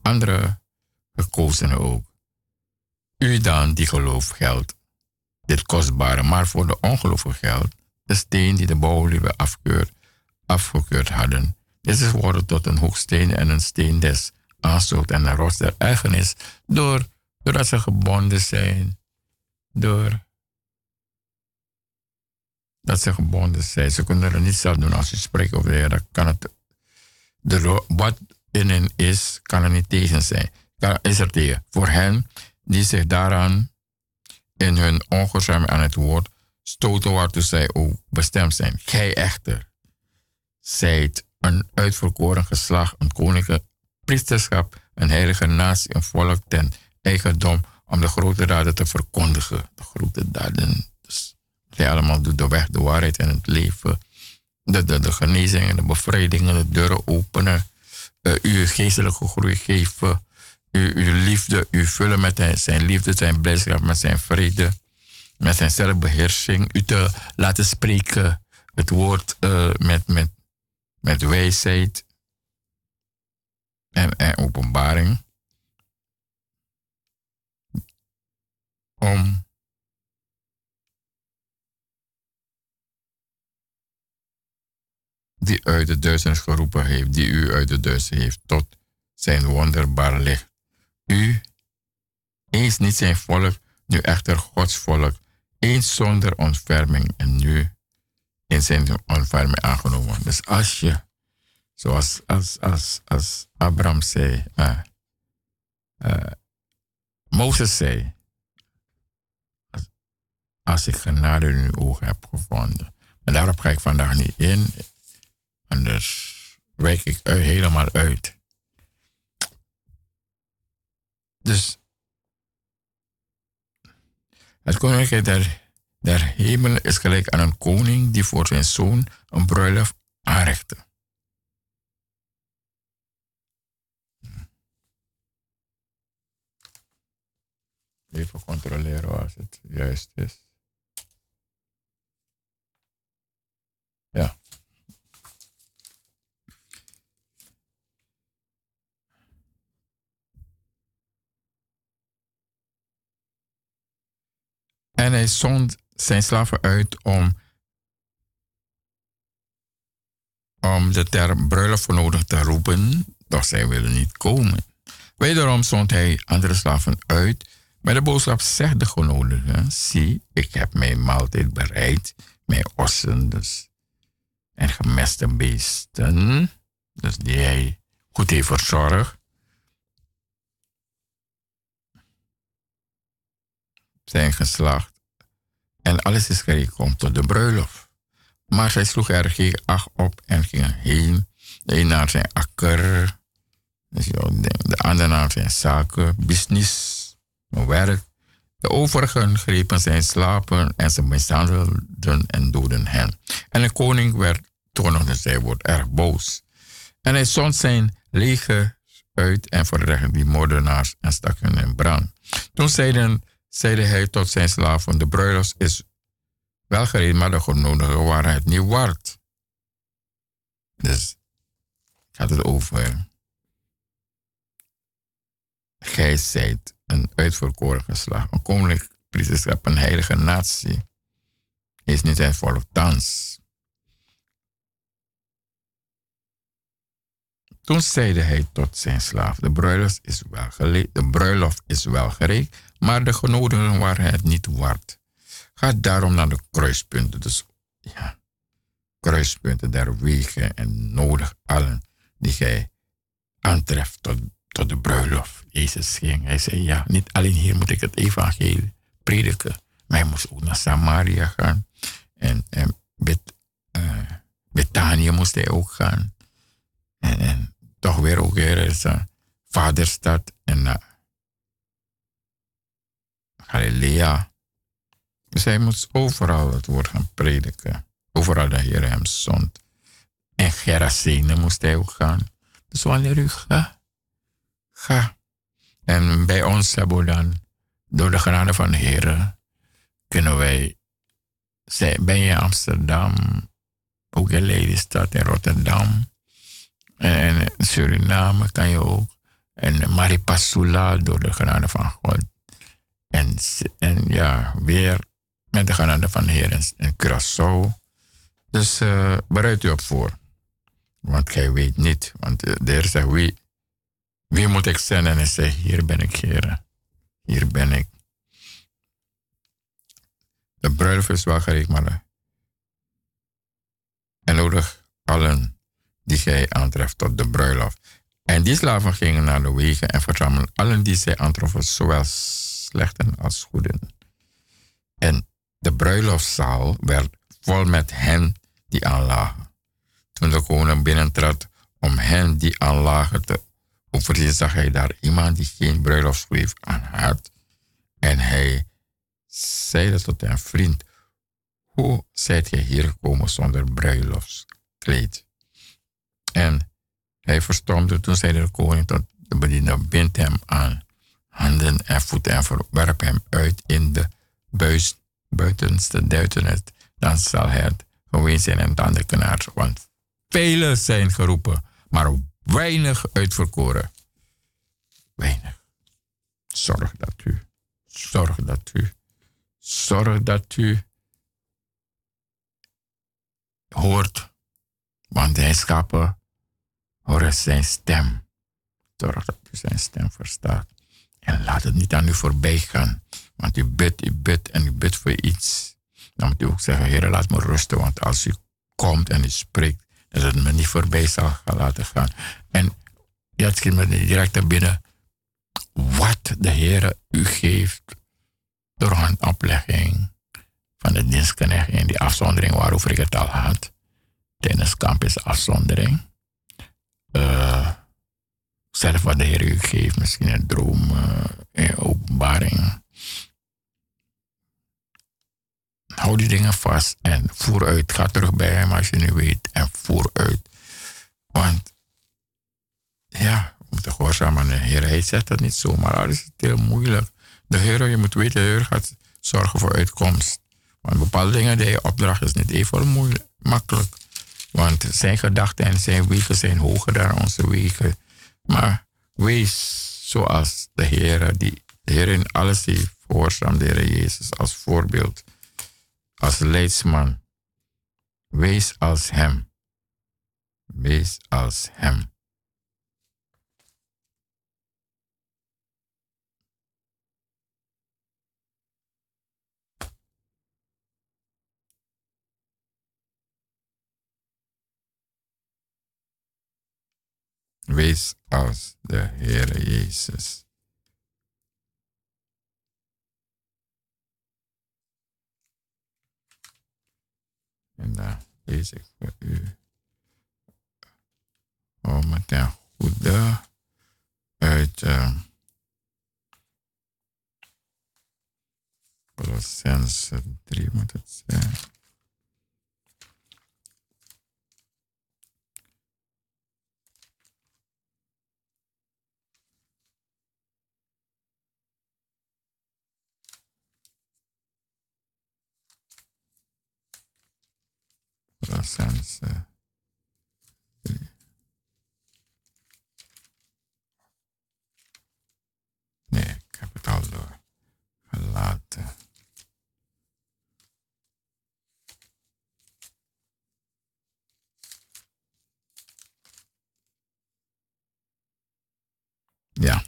andere gekozen ook. U dan die geloof geldt, dit kostbare, maar voor de ongelovigen geldt, de steen die de bouwlieden afgekeurd hadden. Is geworden tot een hoeksteen en een steen des aanstoot en een rots der ergernis, door, doordat ze gebonden zijn, door dat ze gebonden zijn. Ze kunnen er niet zelf doen als je spreekt over de Heer. Kan het, de, wat in hen is, kan er niet tegen zijn. Is er tegen. Voor hen die zich daaraan in hun ongehoorzaam aan het woord stoten waartoe zij ook bestemd zijn. Gij echter zijt een uitverkoren geslacht, een koninklijke priesterschap, een heilige natie, een volk ten eigendom om de grote daden te verkondigen. De grote daden. Dus allemaal doet de weg, de waarheid en het leven. De, de, de genezingen, de bevrijdingen, de deuren openen. Uh, uw geestelijke groei geven uw, uw liefde, u vullen met zijn liefde, zijn blijdschap, met zijn vrede, met zijn zelfbeheersing. U te laten spreken, het woord uh, met, met, met wijsheid en, en openbaring. Om die uit de duisternis geroepen heeft, die u uit de duisternis heeft, tot zijn wonderbaar licht. U, eens niet zijn volk, nu echter Gods volk, eens zonder ontferming en nu in zijn ontferming aangenomen. Dus als je, zoals als, als, als Abraham zei, uh, uh, Mozes zei, als, ik genade in uw ogen heb gevonden. Maar daarop ga ik vandaag niet in, anders wijk ik helemaal uit. Dus het koninkrijk der, der hemel is gelijk aan een koning die voor zijn zoon een bruiloft aanrichtte. Even controleren als het juist is. Ja. En hij zond zijn slaven uit om, om de ter bruiloft voor nodig te roepen, doch zij willen niet komen. Wederom zond hij andere slaven uit met de boodschap, zegt de zie, ik heb mijn maaltijd bereid, mijn ossen dus, en gemeste beesten, dus die hij goed heeft verzorgd. zijn geslacht. En alles is gekomen tot de bruiloft. Maar zij sloeg er geen acht op en ging heen. De een naar zijn akker, dus de ander naar zijn zaken, business, werk. De overigen grepen zijn slapen en ze mishandelden en doden hen. En de koning werd, toen zij wordt erg boos. En hij zond zijn leger uit en verrechte die moordenaars en stak hen in brand. Toen zeiden, zeide hij tot zijn slaven, de bruiloft is wel gereed, maar de genodigden waren het niet waard. Dus had het over, gij zijt een uitverkoren geslacht, een koninklijk priesterschap, een heilige natie. Is niet zijn volk thans. Toen zeide hij tot zijn slaaf, de bruiloft is wel, gele- de bruiloft is wel gereed, maar de genodigden waren het niet waard. Ga daarom naar de kruispunten, dus ja, kruispunten der wegen en nodig allen die gij aantreft tot, tot de bruiloft. Jezus ging, hij zei, ja, niet alleen hier moet ik het evangelie prediken, maar hij moest ook naar Samaria gaan. En, en Bet, eh, moest hij ook gaan. En, toch weer ook weer is uh, vaderstad en uh, Galilea. Dus hij moest overal het woord gaan prediken. Overal de Heer hem zond. En Gerasene moest hij ook gaan. Dus wanneer u gaat, ga. En bij ons hebben dan, door de genade van de Heer, kunnen wij, ben je in Amsterdam, ook in Lelystad en Rotterdam, en Suriname kan je ook. En Maripasula door de genade van God. En, ja, weer met de genade van de Heer en, Curaçao. Dus eh, bereid u op voor. Want gij weet niet. Want eh, de Heer zegt, wie, wie moet ik zenden? En hij zegt, hier ben ik, Heer. Hier ben ik. De bruiloft is wel gereed, maar... En nodig allen die gij aantreft tot de bruiloft. En die slaven gingen naar de wegen en verzamelden allen die zij aantroffen, zowel slechten als goeden. En de bruiloftszaal werd vol met hen die aanlagen. Toen de koning binnentrad om hen die aanlagen te overzien, zag hij daar iemand die geen bruiloftsbrief aan had. En hij zeide tot zijn vriend, hoe zijt gij hier gekomen zonder bruiloftskleed? En hij verstomde. Toen zei de koning tot de bediende, bind hem aan handen en voeten en verwerp hem uit in de buis, buitenste duisternis. Dan zal het geweest zijn en dan de knaars. Want velen zijn geroepen, maar weinig uitverkoren. Weinig. Zorg dat u, zorg dat u, zorg dat u hoort. Want hij schapen horen zijn stem. Zorg dat u zijn stem verstaat. En laat het niet aan u voorbij gaan. Want u bidt, u bidt en u bidt voor iets. Dan moet u ook zeggen, Heer, laat me rusten. Want als u komt en u spreekt, dat het me niet voorbij zal gaan laten gaan. En het schiet me direct naar binnen. Wat de Heer u geeft door handoplegging van de dienstknecht in die afzondering waarover ik het al had. Tijdens campus afzondering. Eh, zelf wat de Heer u geeft, misschien een droom, eh, een openbaring. Hou die dingen vast en voer uit. Ga terug bij hem als je nu weet en voer uit. Want ja, we moeten gehoorzaam aan de Heer. Hij zegt dat niet zomaar, al is het heel moeilijk. De Heer, je moet weten, de Heer gaat zorgen voor uitkomst. Want bepaalde dingen die je opdracht is niet even makkelijk. Want zijn gedachten en zijn wegen zijn hoger dan onze wegen. Maar wees zoals de Heer, die de Heer in alles heeft gehoorzaam, de Heer Jezus, als voorbeeld, als leidsman. Wees als Hem. Wees als Hem. Wees als de Heer Jezus. En daar lees ik voor u. Oh, met ten goede uit uh, Colossense 3 moet het zijn. 3. Nee, ik heb het al door. Gelaten. Ja.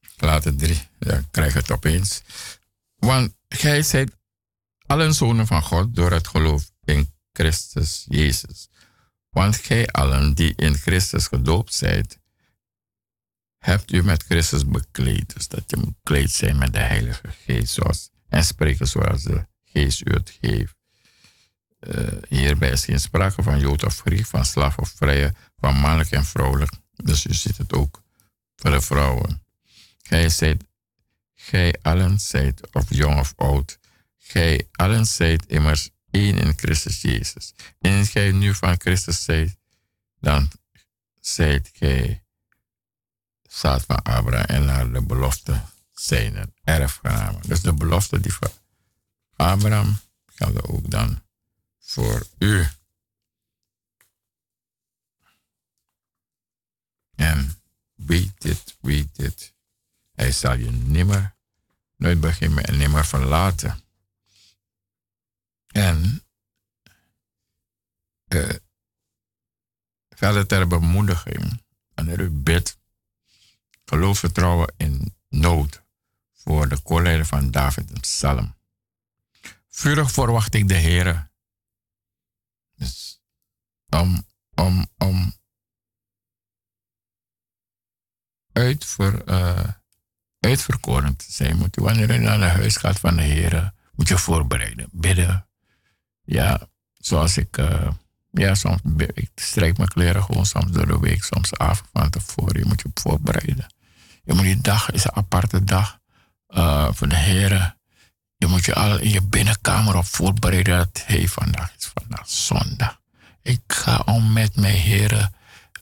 Gelaten drie. Ja, krijg het opeens. Want gij zijt allen zonen van God door het geloof in Christus Jezus. Want gij allen die in Christus gedoopt zijt, hebt u met Christus bekleed. Dus dat je bekleed zijn met de Heilige Geest. Zoals, en spreken zoals de Geest u het geeft. Eh, hierbij is geen sprake van Jood of Griek, van slaaf of vrije, van mannelijk en vrouwelijk. Dus u ziet het ook voor de vrouwen. Gij zijt, gij allen zijt, of jong of oud, gij allen zijt immers één in Christus Jezus. En als gij nu van Christus zijt, dan zijt gij zaad van Abraham en naar de belofte zijn een erfgenamen. Dus de belofte die van Abraham geldt ook dan voor u. En weet dit, weet dit. Hij zal je nimmer, nooit beginnen en nimmer verlaten. En eh, verder ter bemoediging, wanneer u bidt, geloof vertrouwen in nood voor de koorleider van David, een psalm. Vurig verwacht ik de Heer. Dus om, om, om uitver, uh, uitverkoren te zijn, moet je wanneer je naar het huis gaat van de Heer, moet je voorbereiden, bidden. Ja, zoals ik, uh, ja, soms ik strijk mijn kleren gewoon soms door de week, soms avond van tevoren. Je moet je voorbereiden. Je moet die dag is een aparte dag uh, voor de heren. Je moet je al in je binnenkamer op voorbereiden dat hey, vandaag is vandaag zondag. Ik ga om met mijn heren,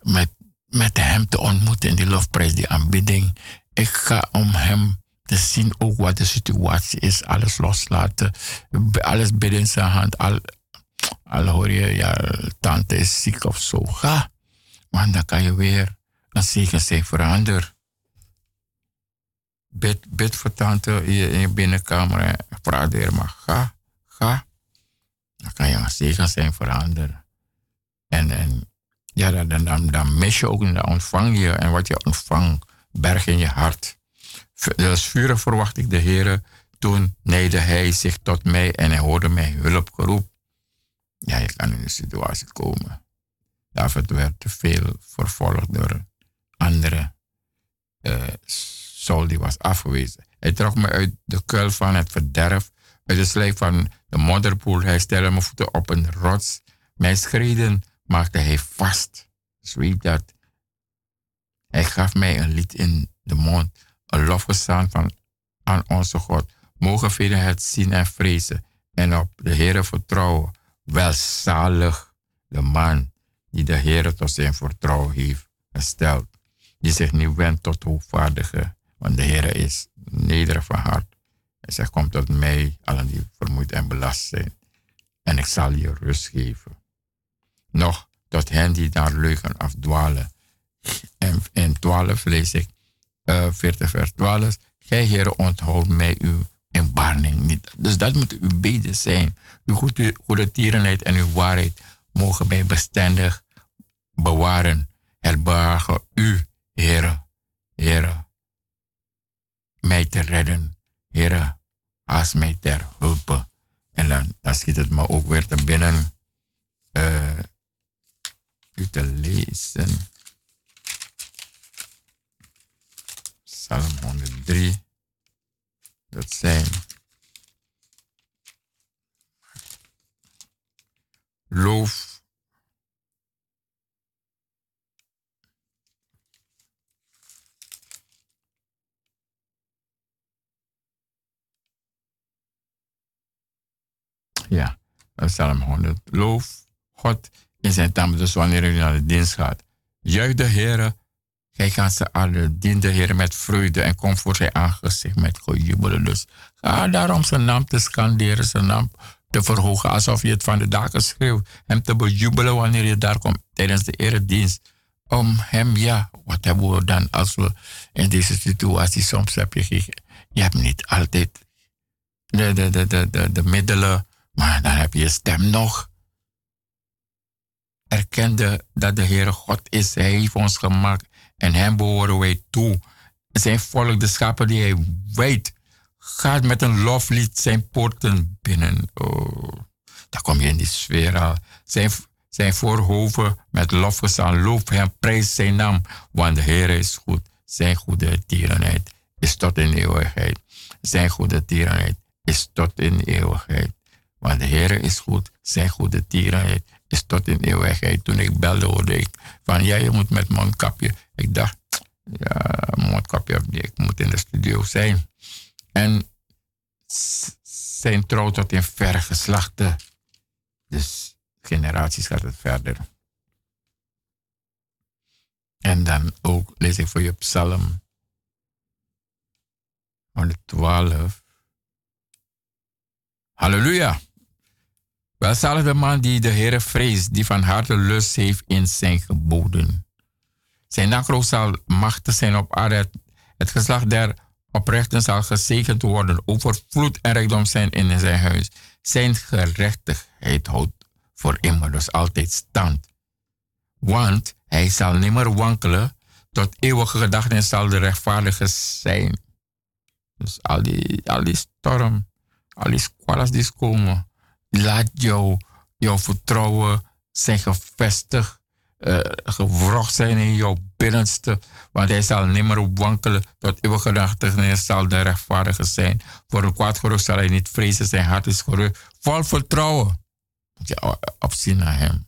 met, met hem te ontmoeten in die lofprijs, die aanbidding. Ik ga om hem te zien ook wat de situatie is, alles loslaten, alles binnen in zijn hand. Al, al hoor je, ja, tante is ziek of zo. Ga, want dan kan je weer een zegen zijn veranderen bid, bid voor tante in je, in je binnenkamer en praat er maar ga, ga. Dan kan je een zegen zijn veranderen. En, en ja, dan, dan, dan mis je ook en dan ontvang je. En wat je ontvangt, berg in je hart. Dus vurig verwacht ik de Heer. Toen neide hij zich tot mij en hij hoorde mij hulp geroep. Ja, je kan in een situatie komen. David werd te veel vervolgd door anderen. Uh, die was afgewezen. Hij trok me uit de kuil van het verderf, uit de slijk van de modderpoel. Hij stelde mijn voeten op een rots. Mijn schreden maakte hij vast. Weet dat. Hij gaf mij een lied in de mond, een lofgezang van aan onze God. Mogen velen het zien en vrezen en op de Heer vertrouwen. Welzalig de man die de Heer tot zijn vertrouwen heeft gesteld, die zich niet wendt tot hoogvaardige want de Heer is nederig van hart. Hij zegt, kom tot mij, allen die vermoeid en belast zijn. En ik zal je rust geven. Nog tot hen die naar leugen afdwalen. En in 12 lees ik, uh, 40 vers 12. Gij Heer onthoud mij uw inbarning niet. Dus dat moet uw beden zijn. Uw goede, goede tierenheid en uw waarheid mogen mij bestendig bewaren. Herbergen u, Heer, Heer, mij te redden. Heer, als mij ter hulp. En dan, dan schiet het me ook weer te binnen uh, u te lezen. Psalm 103. Dat zijn loof Ja, Psalm 100. Loof God in zijn tempel, dus wanneer je naar de dienst gaat. Juich de Heer, gij gaat ze alle. Dien de Heer met vreugde en kom voor zijn aangezicht met gejubelen. Dus ga daarom zijn naam te scanderen, zijn naam te verhogen, alsof je het van de daken schreeuwt. Hem te bejubelen wanneer je daar komt tijdens de eredienst. Om hem, ja, wat hebben we dan als we in deze situatie soms heb je, je hebt niet altijd de, de, de, de, de, de middelen, maar dan heb je stem nog. Erkende dat de Heere God is. Hij heeft ons gemaakt en hem behoren wij toe. Zijn volk, de schapen die hij weet, gaat met een loflied zijn poorten binnen. Oh, daar kom je in die sfeer al. Zijn, zijn voorhoven met lofgezang, loof hem, prijs zijn naam, want de Heer is goed. Zijn goede tierenheid is tot in eeuwigheid. Zijn goede tierenheid is tot in eeuwigheid. Want de Heer is goed, zijn goede tierenheid is tot in eeuwigheid. Toen ik belde, hoorde ik van ja, je moet met mondkapje. Ik dacht, ja, mondkapje of niet, ik moet in de studio zijn. En zijn trouw tot in verre geslachten. Dus generaties gaat het verder. En dan ook lees ik voor je Psalm 112. Halleluja. Welzalig de man die de Heere vreest, die van harte lust heeft in zijn geboden. Zijn nagroot zal machtig zijn op aarde. Het, geslacht der oprechten zal gezegend worden. Overvloed en rijkdom zijn in zijn huis. Zijn gerechtigheid houdt voor immer, dus altijd stand. Want hij zal nimmer wankelen. Tot eeuwige gedachtenis zal de rechtvaardige zijn. Dus al die, al storm, al die squallas die komen, laat jou, jouw vertrouwen zijn gevestigd, eh gewrocht zijn in jouw binnenste. Want hij zal nimmer wankelen. Tot eeuwige gedachtenis zal de rechtvaardige zijn. Voor een kwaad gerucht zal hij niet vrezen. Zijn hart is gerust. Vol vertrouwen. Moet je opzien naar hem.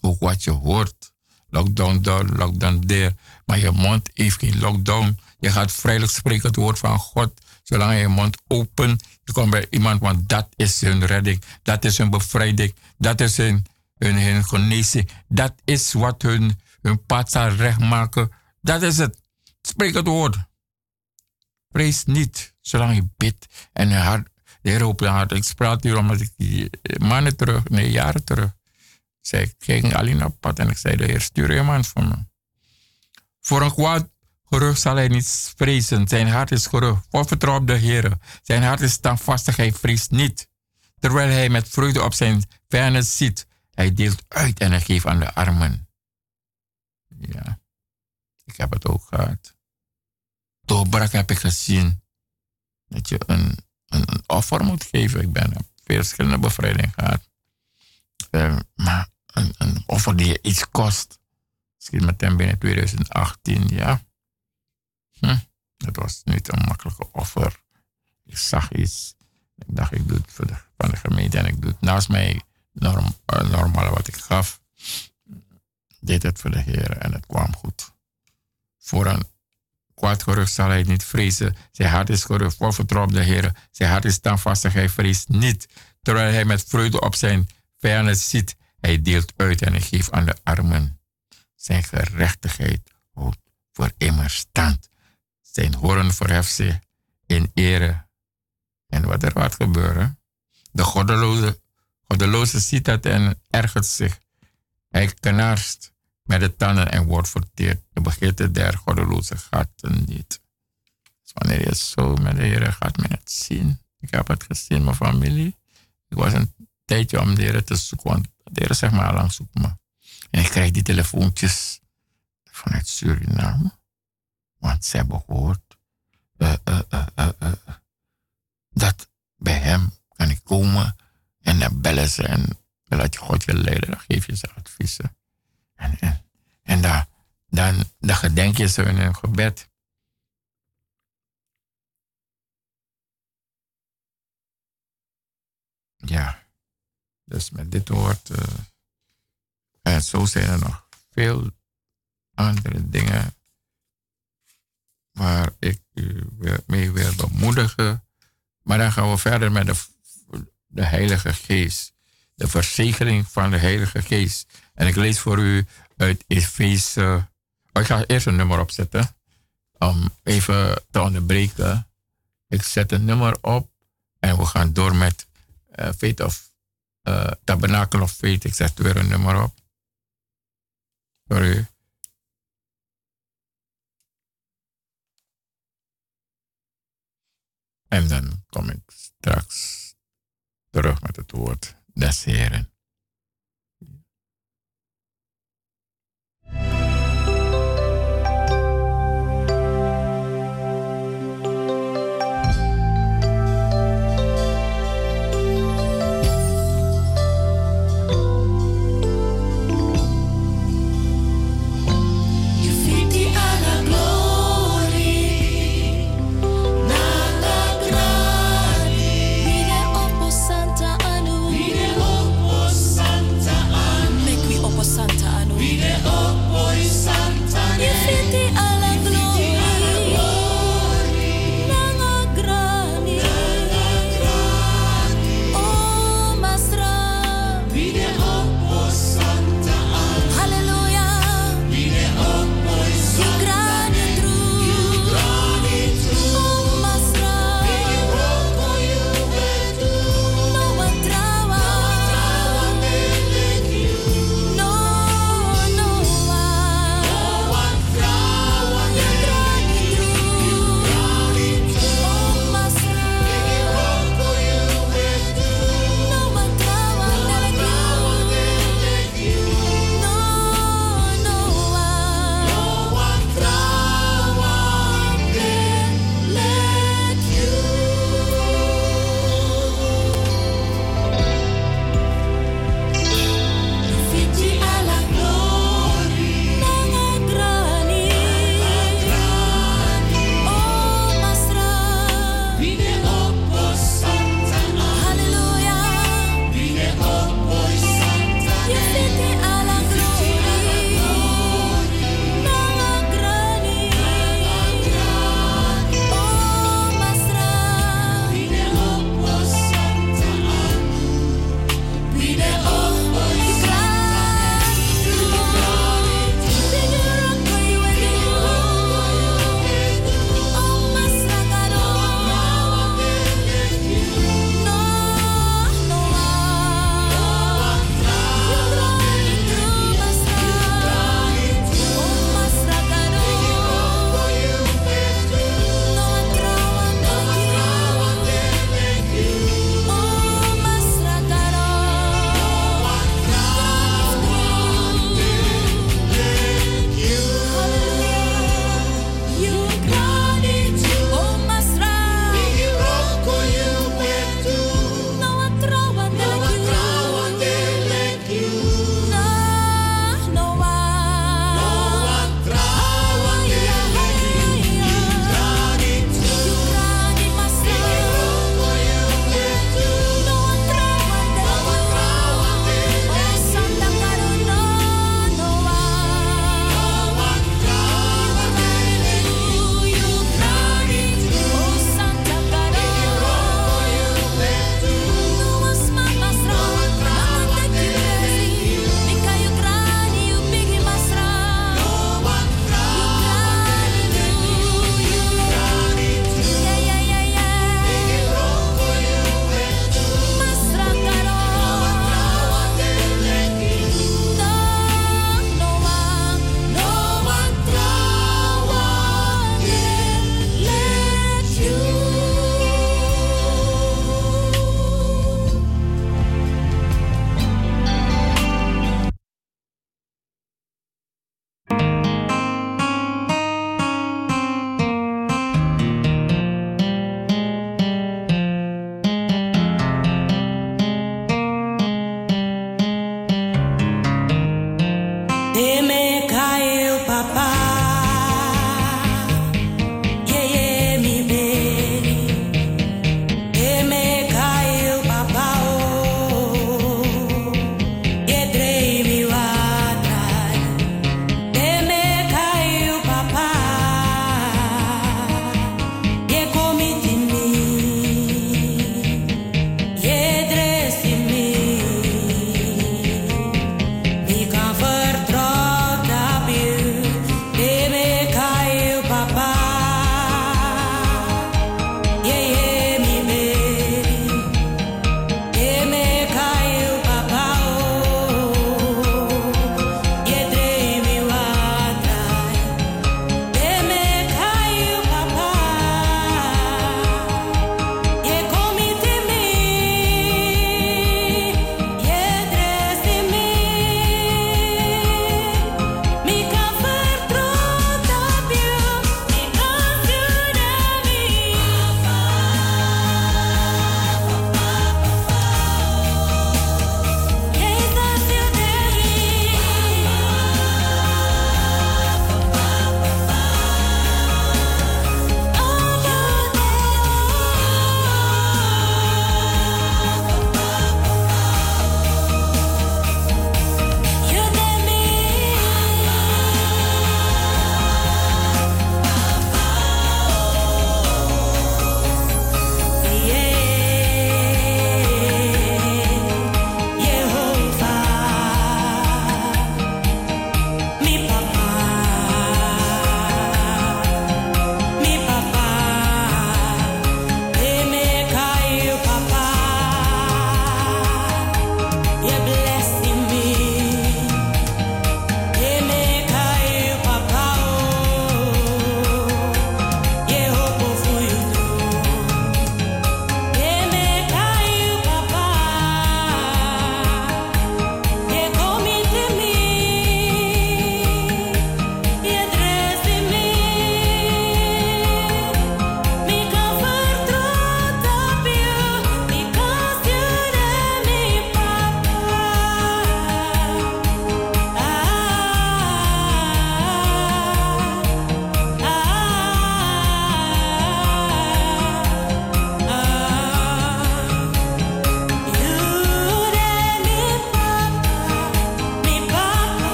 Ook wat je hoort. Lockdown daar, lockdown daar. Maar je mond heeft geen lockdown. Je gaat vrijelijk spreken het woord van God. Zolang je je mond open, je komt bij iemand, want dat is hun redding. Dat is hun bevrijding. Dat is hun, hun, hun genezing. Dat is wat hun, hun pad zal recht maken. Dat is het. Spreek het woord. Vrees niet, zolang je bidt en je hart, de Heer op je hart. Ik sprak hier omdat ik maanden terug, nee, jaren terug, zei ik, ging alleen op pad en ik zei, de Heer, stuur iemand voor me. Voor een kwaad gerucht zal hij niet vrezen. Zijn hart is gerust. Vol vertrouwen op de Heer. Zijn hart is standvastig. Hij vreest niet. Terwijl hij met vreugde op zijn vijanden ziet. Hij deelt uit en hij geeft aan de armen. Ja, ik heb het ook gehad. Doorbraak heb ik gezien. Dat je een, een, een offer moet geven. Ik ben op verschillende bevrijdingen gehad. Eh, maar een, een offer die je iets kost. Misschien meteen binnen 2018, ja. Hm, dat was niet een makkelijke offer. Ik zag iets. Ik dacht, ik doe het voor de, van de gemeente en ik doe het naast mij eh, normale wat ik gaf. Deed het voor de Heer en het kwam goed. Voor een kwaad gerucht zal hij niet vrezen. Zijn hart is gerust, vol vertrouwen op de Heer. Zijn hart is standvastig, hij vreest niet. Terwijl hij met vreugde op zijn vijanden ziet. Hij deelt uit en hij geeft aan de armen. Zijn gerechtigheid houdt voor immer stand. Zijn hoorn verheft zich in ere. En wat er gaat gebeuren? De goddeloze, goddeloze ziet het en ergert zich. Hij knaarst met de tanden en wordt verteerd. De begeerte der goddeloze gaat niet. Dus wanneer je zo met de Heer gaat men het zien. Ik heb het gezien, mijn familie. Ik was een tijdje om de Heer te zoeken, want de Heer zegt maar lang zoek me. En ik krijg die telefoontjes vanuit Suriname. Want ze hebben gehoord eh, eh, eh, eh, eh, dat bij hem kan ik komen en dan bellen ze en dan laat je God je leiden, dan geef je ze adviezen. En, en, en dan, dan, gedenk je ze in een gebed. Ja, dus met dit woord. eh, en zo zijn er nog veel andere dingen waar ik u mee wil bemoedigen. Maar dan gaan we verder met de, de Heilige Geest. De verzegeling van de Heilige Geest. En ik lees voor u uit Efeze. Oh, ik ga eerst een nummer opzetten. Om even te onderbreken. Ik zet een nummer op. En we gaan door met uh, of uh, Tabernacle of Faith. Ik zet weer een nummer op. U. En dan kom ik straks terug met het woord des Heren.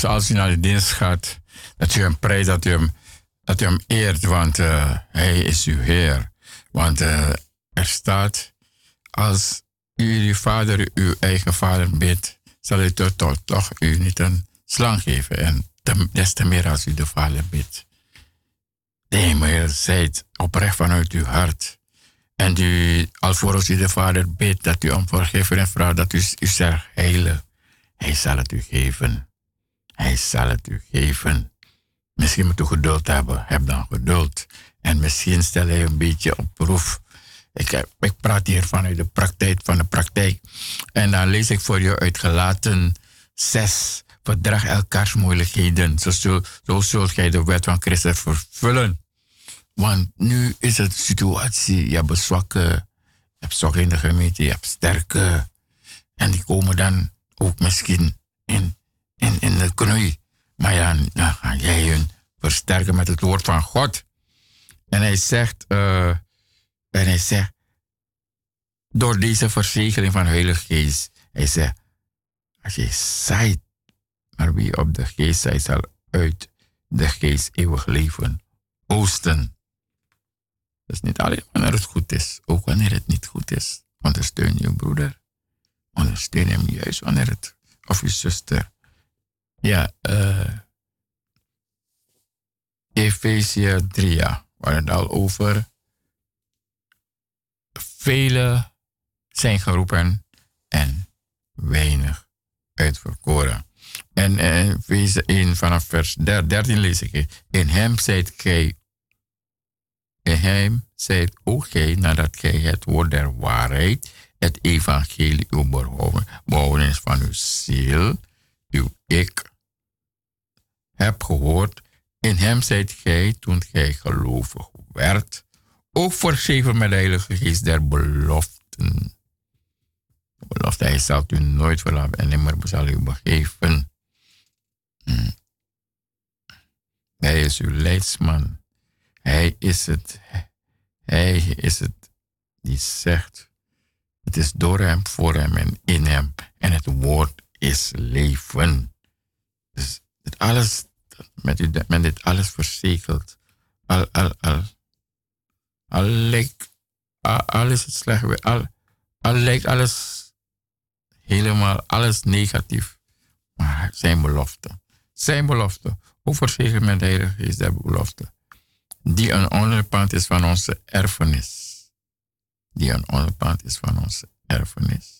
Dus als u naar de dienst gaat, dat u hem prijst, dat u hem, dat u hem eert, want eh, hij is uw Heer. Want eh, er staat, als u uw vader, uw eigen vader bidt, zal hij toch, toch, toch u niet een slang geven. En des te meer als u de vader bidt. De hemel zijt oprecht vanuit uw hart. En u, alvorens u de vader bidt, dat u om vergeving vraagt, dat u u zegt heilen. Hij zal het u geven. Hij zal het u geven. Misschien moet u geduld hebben. Heb dan geduld. En misschien stel hij een beetje op proef. Ik, heb- ik praat hier vanuit de praktijk van de praktijk. En dan lees ik voor je uit Gelaten 6. Verdrag elkaars moeilijkheden. Zo, zo zult gij de wet van Christus vervullen. Want nu is het situatie. Je hebt zwakke, je hebt zwakke in de gemeente, je hebt sterke. En die komen dan ook misschien in, in, in de knoei. Maar ja, dan ga jij hun versterken met het woord van God. En hij zegt, eh, en hij zegt, door deze verzegeling van de Heilige Geest, hij zegt, als je zaait, maar wie op de geest zij zal uit de geest eeuwig leven oosten. Dus niet alleen wanneer het goed is, ook wanneer het niet goed is. Ondersteun je broeder. Ondersteun hem juist wanneer het, of je zuster. Ja, eh. Efezië 3, ja, het al over. Velen zijn geroepen en weinig uitverkoren. En uh, wees 1 vanaf vers 13 lees ik. In hem zijt gij, in hem zijt ook gij, nadat gij het woord der waarheid, het evangelie uw behouden is van uw ziel, uw ik, heb gehoord. In hem zijt gij, toen gij gelovig werd, ook vergeven met de Heilige Geest der beloften. Belofte, hij zal u nooit verlaten en nimmer zal u begeven. Hmm. Hij is uw leidsman. Hij is het. Hij is het die zegt. Het is door hem, voor hem en in hem. En het woord is leven. Dus dit alles, met, dit alles verzekeld. Al, al, al. Al lijkt, al, is het slecht, al, al lijkt alles helemaal, alles negatief. Maar zijn belofte zijn belofte. Hoe verzekerd met de Heilige Geest belofte. Die een onderpand is van onze erfenis. Die een onderpand is van onze erfenis.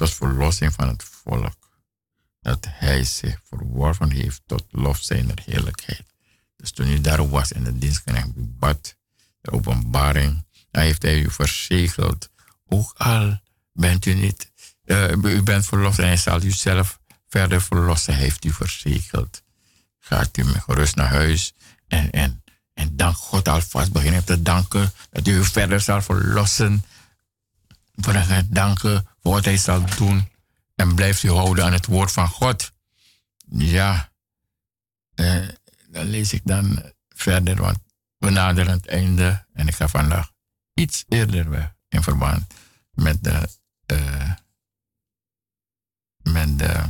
Tot verlossing van het volk. Dat hij zich verworven heeft tot lof zijner heerlijkheid. Dus toen u daar was in de dienstknecht bad, de openbaring, dan heeft hij u verzegeld. Ook al bent u niet, uh, u bent verlost en hij zal u zelf verder verlossen heeft u verzekeld. Gaat u gerust naar huis en, en, en dank God alvast. Begin te danken dat u verder zal verlossen. Begin danken voor wat hij zal doen. En blijft u houden aan het woord van God. Ja, eh, dan lees ik dan verder, want we naderen het einde. En ik ga vandaag iets eerder weg in verband met de, uh, met de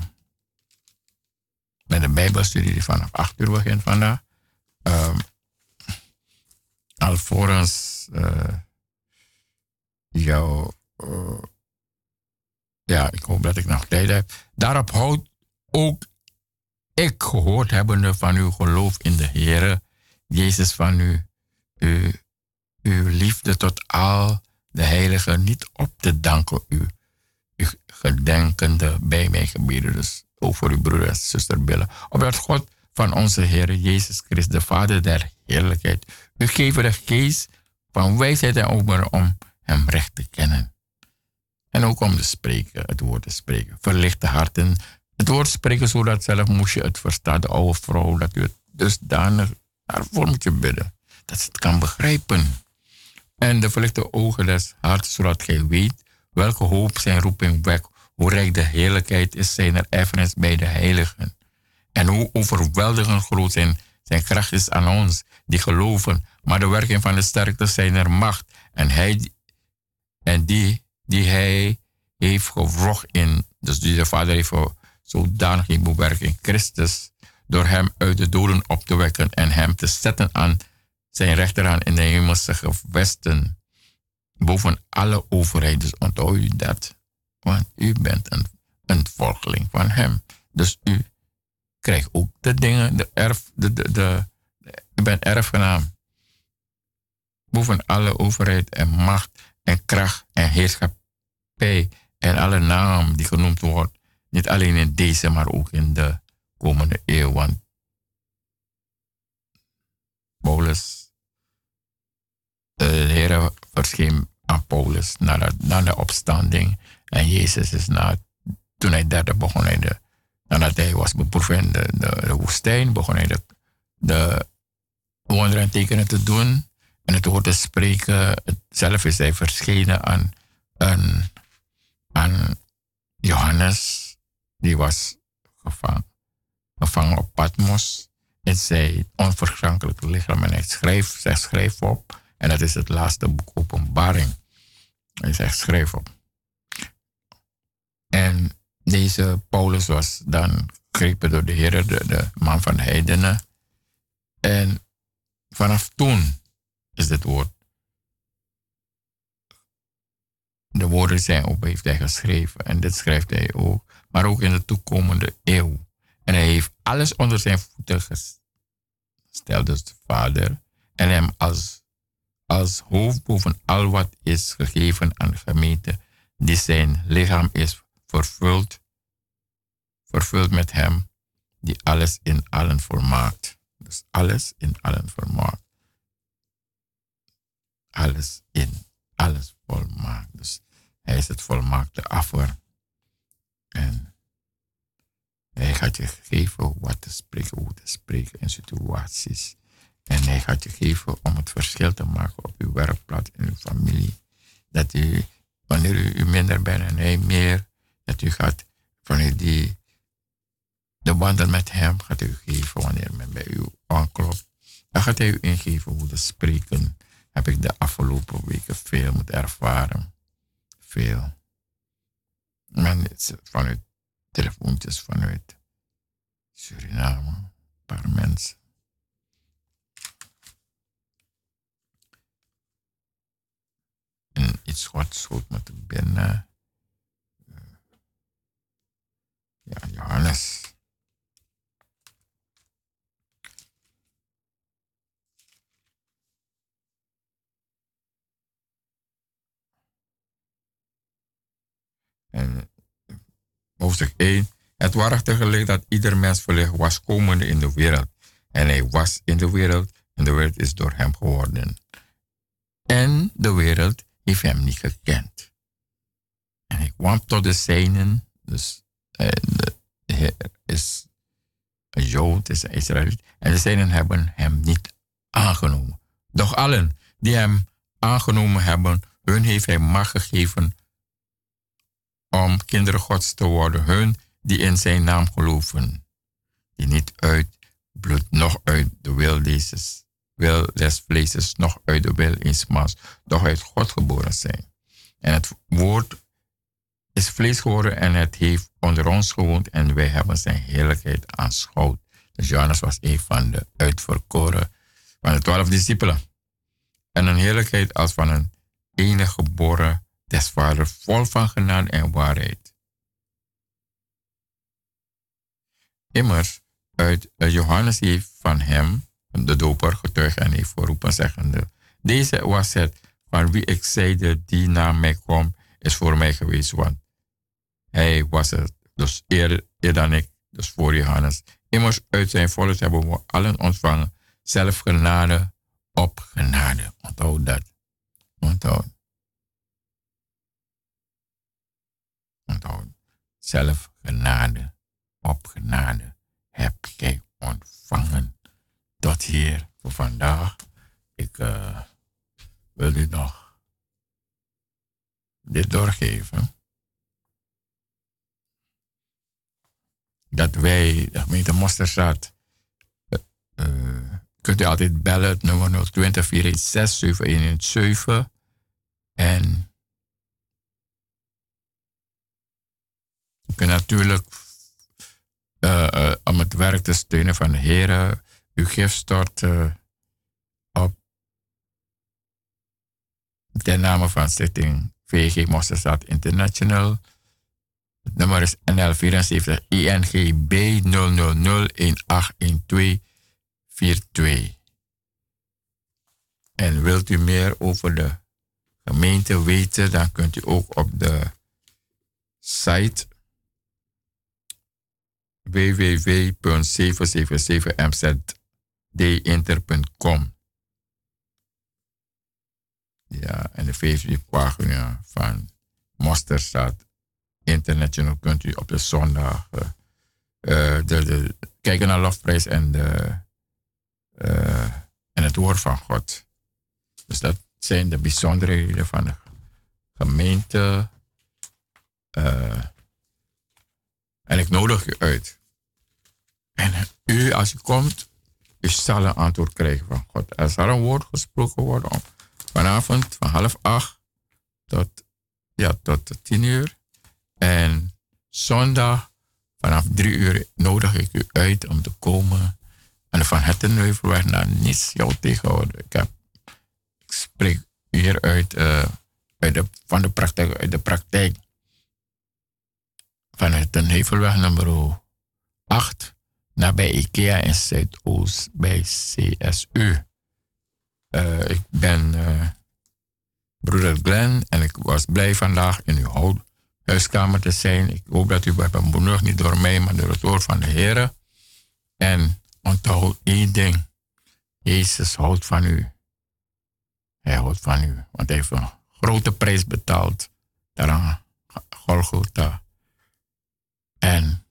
met een bijbelstudie die vanaf 8 uur begint vandaag. Um, alvorens uh, jou, ja, ik hoop dat ik nog tijd heb. Daarop houdt ook ik gehoord hebbende van uw geloof in de Heer, Jezus van u, uw liefde tot al de heiligen niet op te danken, u, u gedenkende bij mij gebieden. Dus ook voor uw broeder en zuster billen. Opdat God van onze Heer Jezus Christus, de Vader der heerlijkheid, u geven de geest van wijsheid en open om hem recht te kennen. En ook om te spreken, het woord te spreken. Verlichte harten. Het woord spreken zodat zelf moest je het verstaan, de oude vrouw, dat u het dusdanig daarvoor moet je bidden. Dat ze het kan begrijpen. En de verlichte ogen des harten, zodat gij weet welke hoop zijn roeping wekt hoe rijk de heerlijkheid is zijn er erfenis bij de heiligen. En hoe overweldigend groot zijn, zijn kracht is aan ons, die geloven. Maar de werking van de sterkte zijn er macht. En, hij, en die, die hij heeft gewrocht in, dus die de Vader heeft zodanig in bewerking, Christus, door hem uit de doden op te wekken en hem te zetten aan zijn rechterhand in de hemelse gewesten. Boven alle overheid, dus onthoud u dat. Want u bent een, een volgeling van hem. Dus u krijgt ook de dingen, de erf, de, de, de, u bent erfgenaam. Boven alle overheid en macht en kracht en en alle namen die genoemd wordt. Niet alleen in deze, maar ook in de komende eeuw. Want Paulus, de Heer verscheen aan Paulus na de, na de opstanding en Jezus is na, toen hij derde begon hij de, nadat hij was beproefd in de, de, woestijn, begon hij de, de wonderen en tekenen te doen en het woord te spreken. Zelf is hij verschenen aan, aan, aan Johannes, die was gevangen, op Patmos. En zij onvergankelijk lichaam en hij schreef, zij schreef op. En dat is het laatste boek openbaring. Hij zegt schreef op. En deze Paulus was dan gegrepen door de Heer, de, de, man van de heidenen. En vanaf toen is dit woord. De woorden zijn op, heeft hij geschreven. En dit schrijft hij ook. Maar ook in de toekomende eeuw. En hij heeft alles onder zijn voeten gesteld, dus de Vader. En hem als, als hoofd boven al wat is gegeven aan de gemeente, die zijn lichaam is vervuld vervuld met hem die alles in allen volmaakt. Dus alles in allen volmaakt. Alles in alles volmaakt. Dus hij is het volmaakte affer. En hij gaat je geven wat te spreken, hoe te spreken in situaties. En hij gaat je geven om het verschil te maken op uw werkplaats, in uw familie. Dat u, wanneer u, minder bent en hij meer, dat u gaat van die de banden met hem gaat u geven wanneer men bij u aanklopt. Dan gaat hij u ingeven hoe te spreken. Heb ik de afgelopen weken veel moeten ervaren. Veel. Men vanuit telefoontjes vanuit Suriname. Een paar mensen. En iets wat schoot me te binnen. Ja, Johannes. En hoofdstuk 1. Het waarachtige licht dat ieder mens verlicht was komende in de wereld. En hij was in de wereld en de wereld is door hem geworden. En de wereld heeft hem niet gekend. En hij kwam tot de zijnen, dus de Heer is een Jood, is een Israëliet. En de zijnen hebben hem niet aangenomen. Doch allen die hem aangenomen hebben, hun heeft hij macht gegeven om kinderen Gods te worden, hun die in zijn naam geloven, die niet uit bloed, nog uit de wil, wil des vleeses, nog uit de wil eens mans, doch uit God geboren zijn. En het woord is vlees geworden en het heeft onder ons gewoond en wij hebben zijn heerlijkheid aanschouwd. Dus Johannes was een van de uitverkoren van de twaalf discipelen. En een heerlijkheid als van een enige geboren des vaders, vol van genade en waarheid. Immers, uit Johannes heeft van hem, de doper, getuigd en heeft voorroepen, zeggende, deze was het van wie ik zeide, die na mij kwam, is voor mij geweest, want hij was het, dus eerder, dan ik, dus voor Johannes. Immers, uit zijn volk hebben we allen ontvangen, zelf genade op genade. Onthoud dat. Onthoud. Zelf genade op genade heb jij ontvangen. Tot hier voor vandaag. Ik uh, wil u nog dit doorgeven. Dat wij, de gemeente Mosterstraat, uh, uh, kunt u altijd bellen, het nummer 020 416 7117. En natuurlijk uh, uh, om het werk te steunen van de heren, uw gift stort uh, op ten name van Stichting VG Mosterstad International. Het nummer is NL74 INGB 000181242. En wilt u meer over de gemeente weten, dan kunt u ook op de site www.777mzdinter.com. Ja, en de Facebookpagina van Mosterstad International kunt u op de zondag uh, de, de, kijken naar Lofprijs en, de, uh, en het woord van God. Dus dat zijn de bijzonderheden van de gemeente. En ik nodig u uit. En u, als u komt, u zal een antwoord krijgen van God. Er zal een woord gesproken worden vanavond van half acht tot, ja, tot tien uur. En zondag vanaf drie uur nodig ik u uit om te komen. En van Hettenheuvelweg naar niets jou tegenhouden. Ik, ik spreek hier uit, uh, uit de, van de praktijk, uit de praktijk. Van Hettenheuvelweg nummer 8 naar bij IKEA in Zuidoost bij CSU. Uh, ik ben uh, broeder Glenn en ik was blij vandaag in uw huiskamer te zijn. Ik hoop dat u bij bemoedigd niet door mij, maar door het woord van de Heer. En onthoud één ding. Jezus houdt van u. Hij houdt van u. Want hij heeft een grote prijs betaald. Daaraan Golgotha. En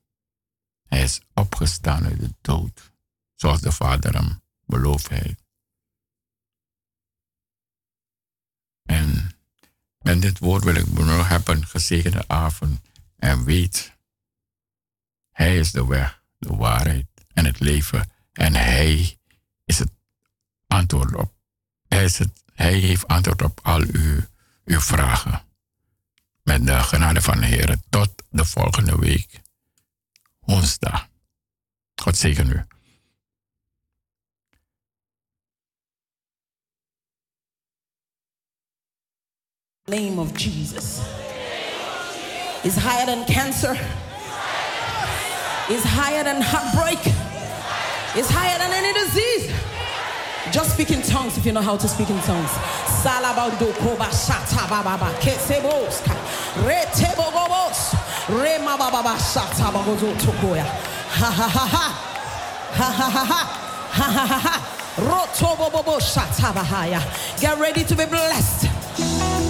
hij is opgestaan uit de dood. Zoals de Vader hem beloofd heeft. En met dit woord wil ik nog hebben gezegende avond. En weet, Hij is de weg, de waarheid en het leven. En Hij is het antwoord op. Hij, is het, hij heeft antwoord op al uw, uw vragen. Met de genade van de Heer. Tot de volgende week. Woensdag. God zegen u. name of Jesus is higher than cancer, is higher than heartbreak, is higher than any disease. Just speak in tongues if you know how to speak in tongues. Rema baba basha tabagozo tokoya. Ha ha ha ha. Ha ha ha ha. Ha ha ha ha. Rotobo bobo shatabahaya. Get ready to be blessed.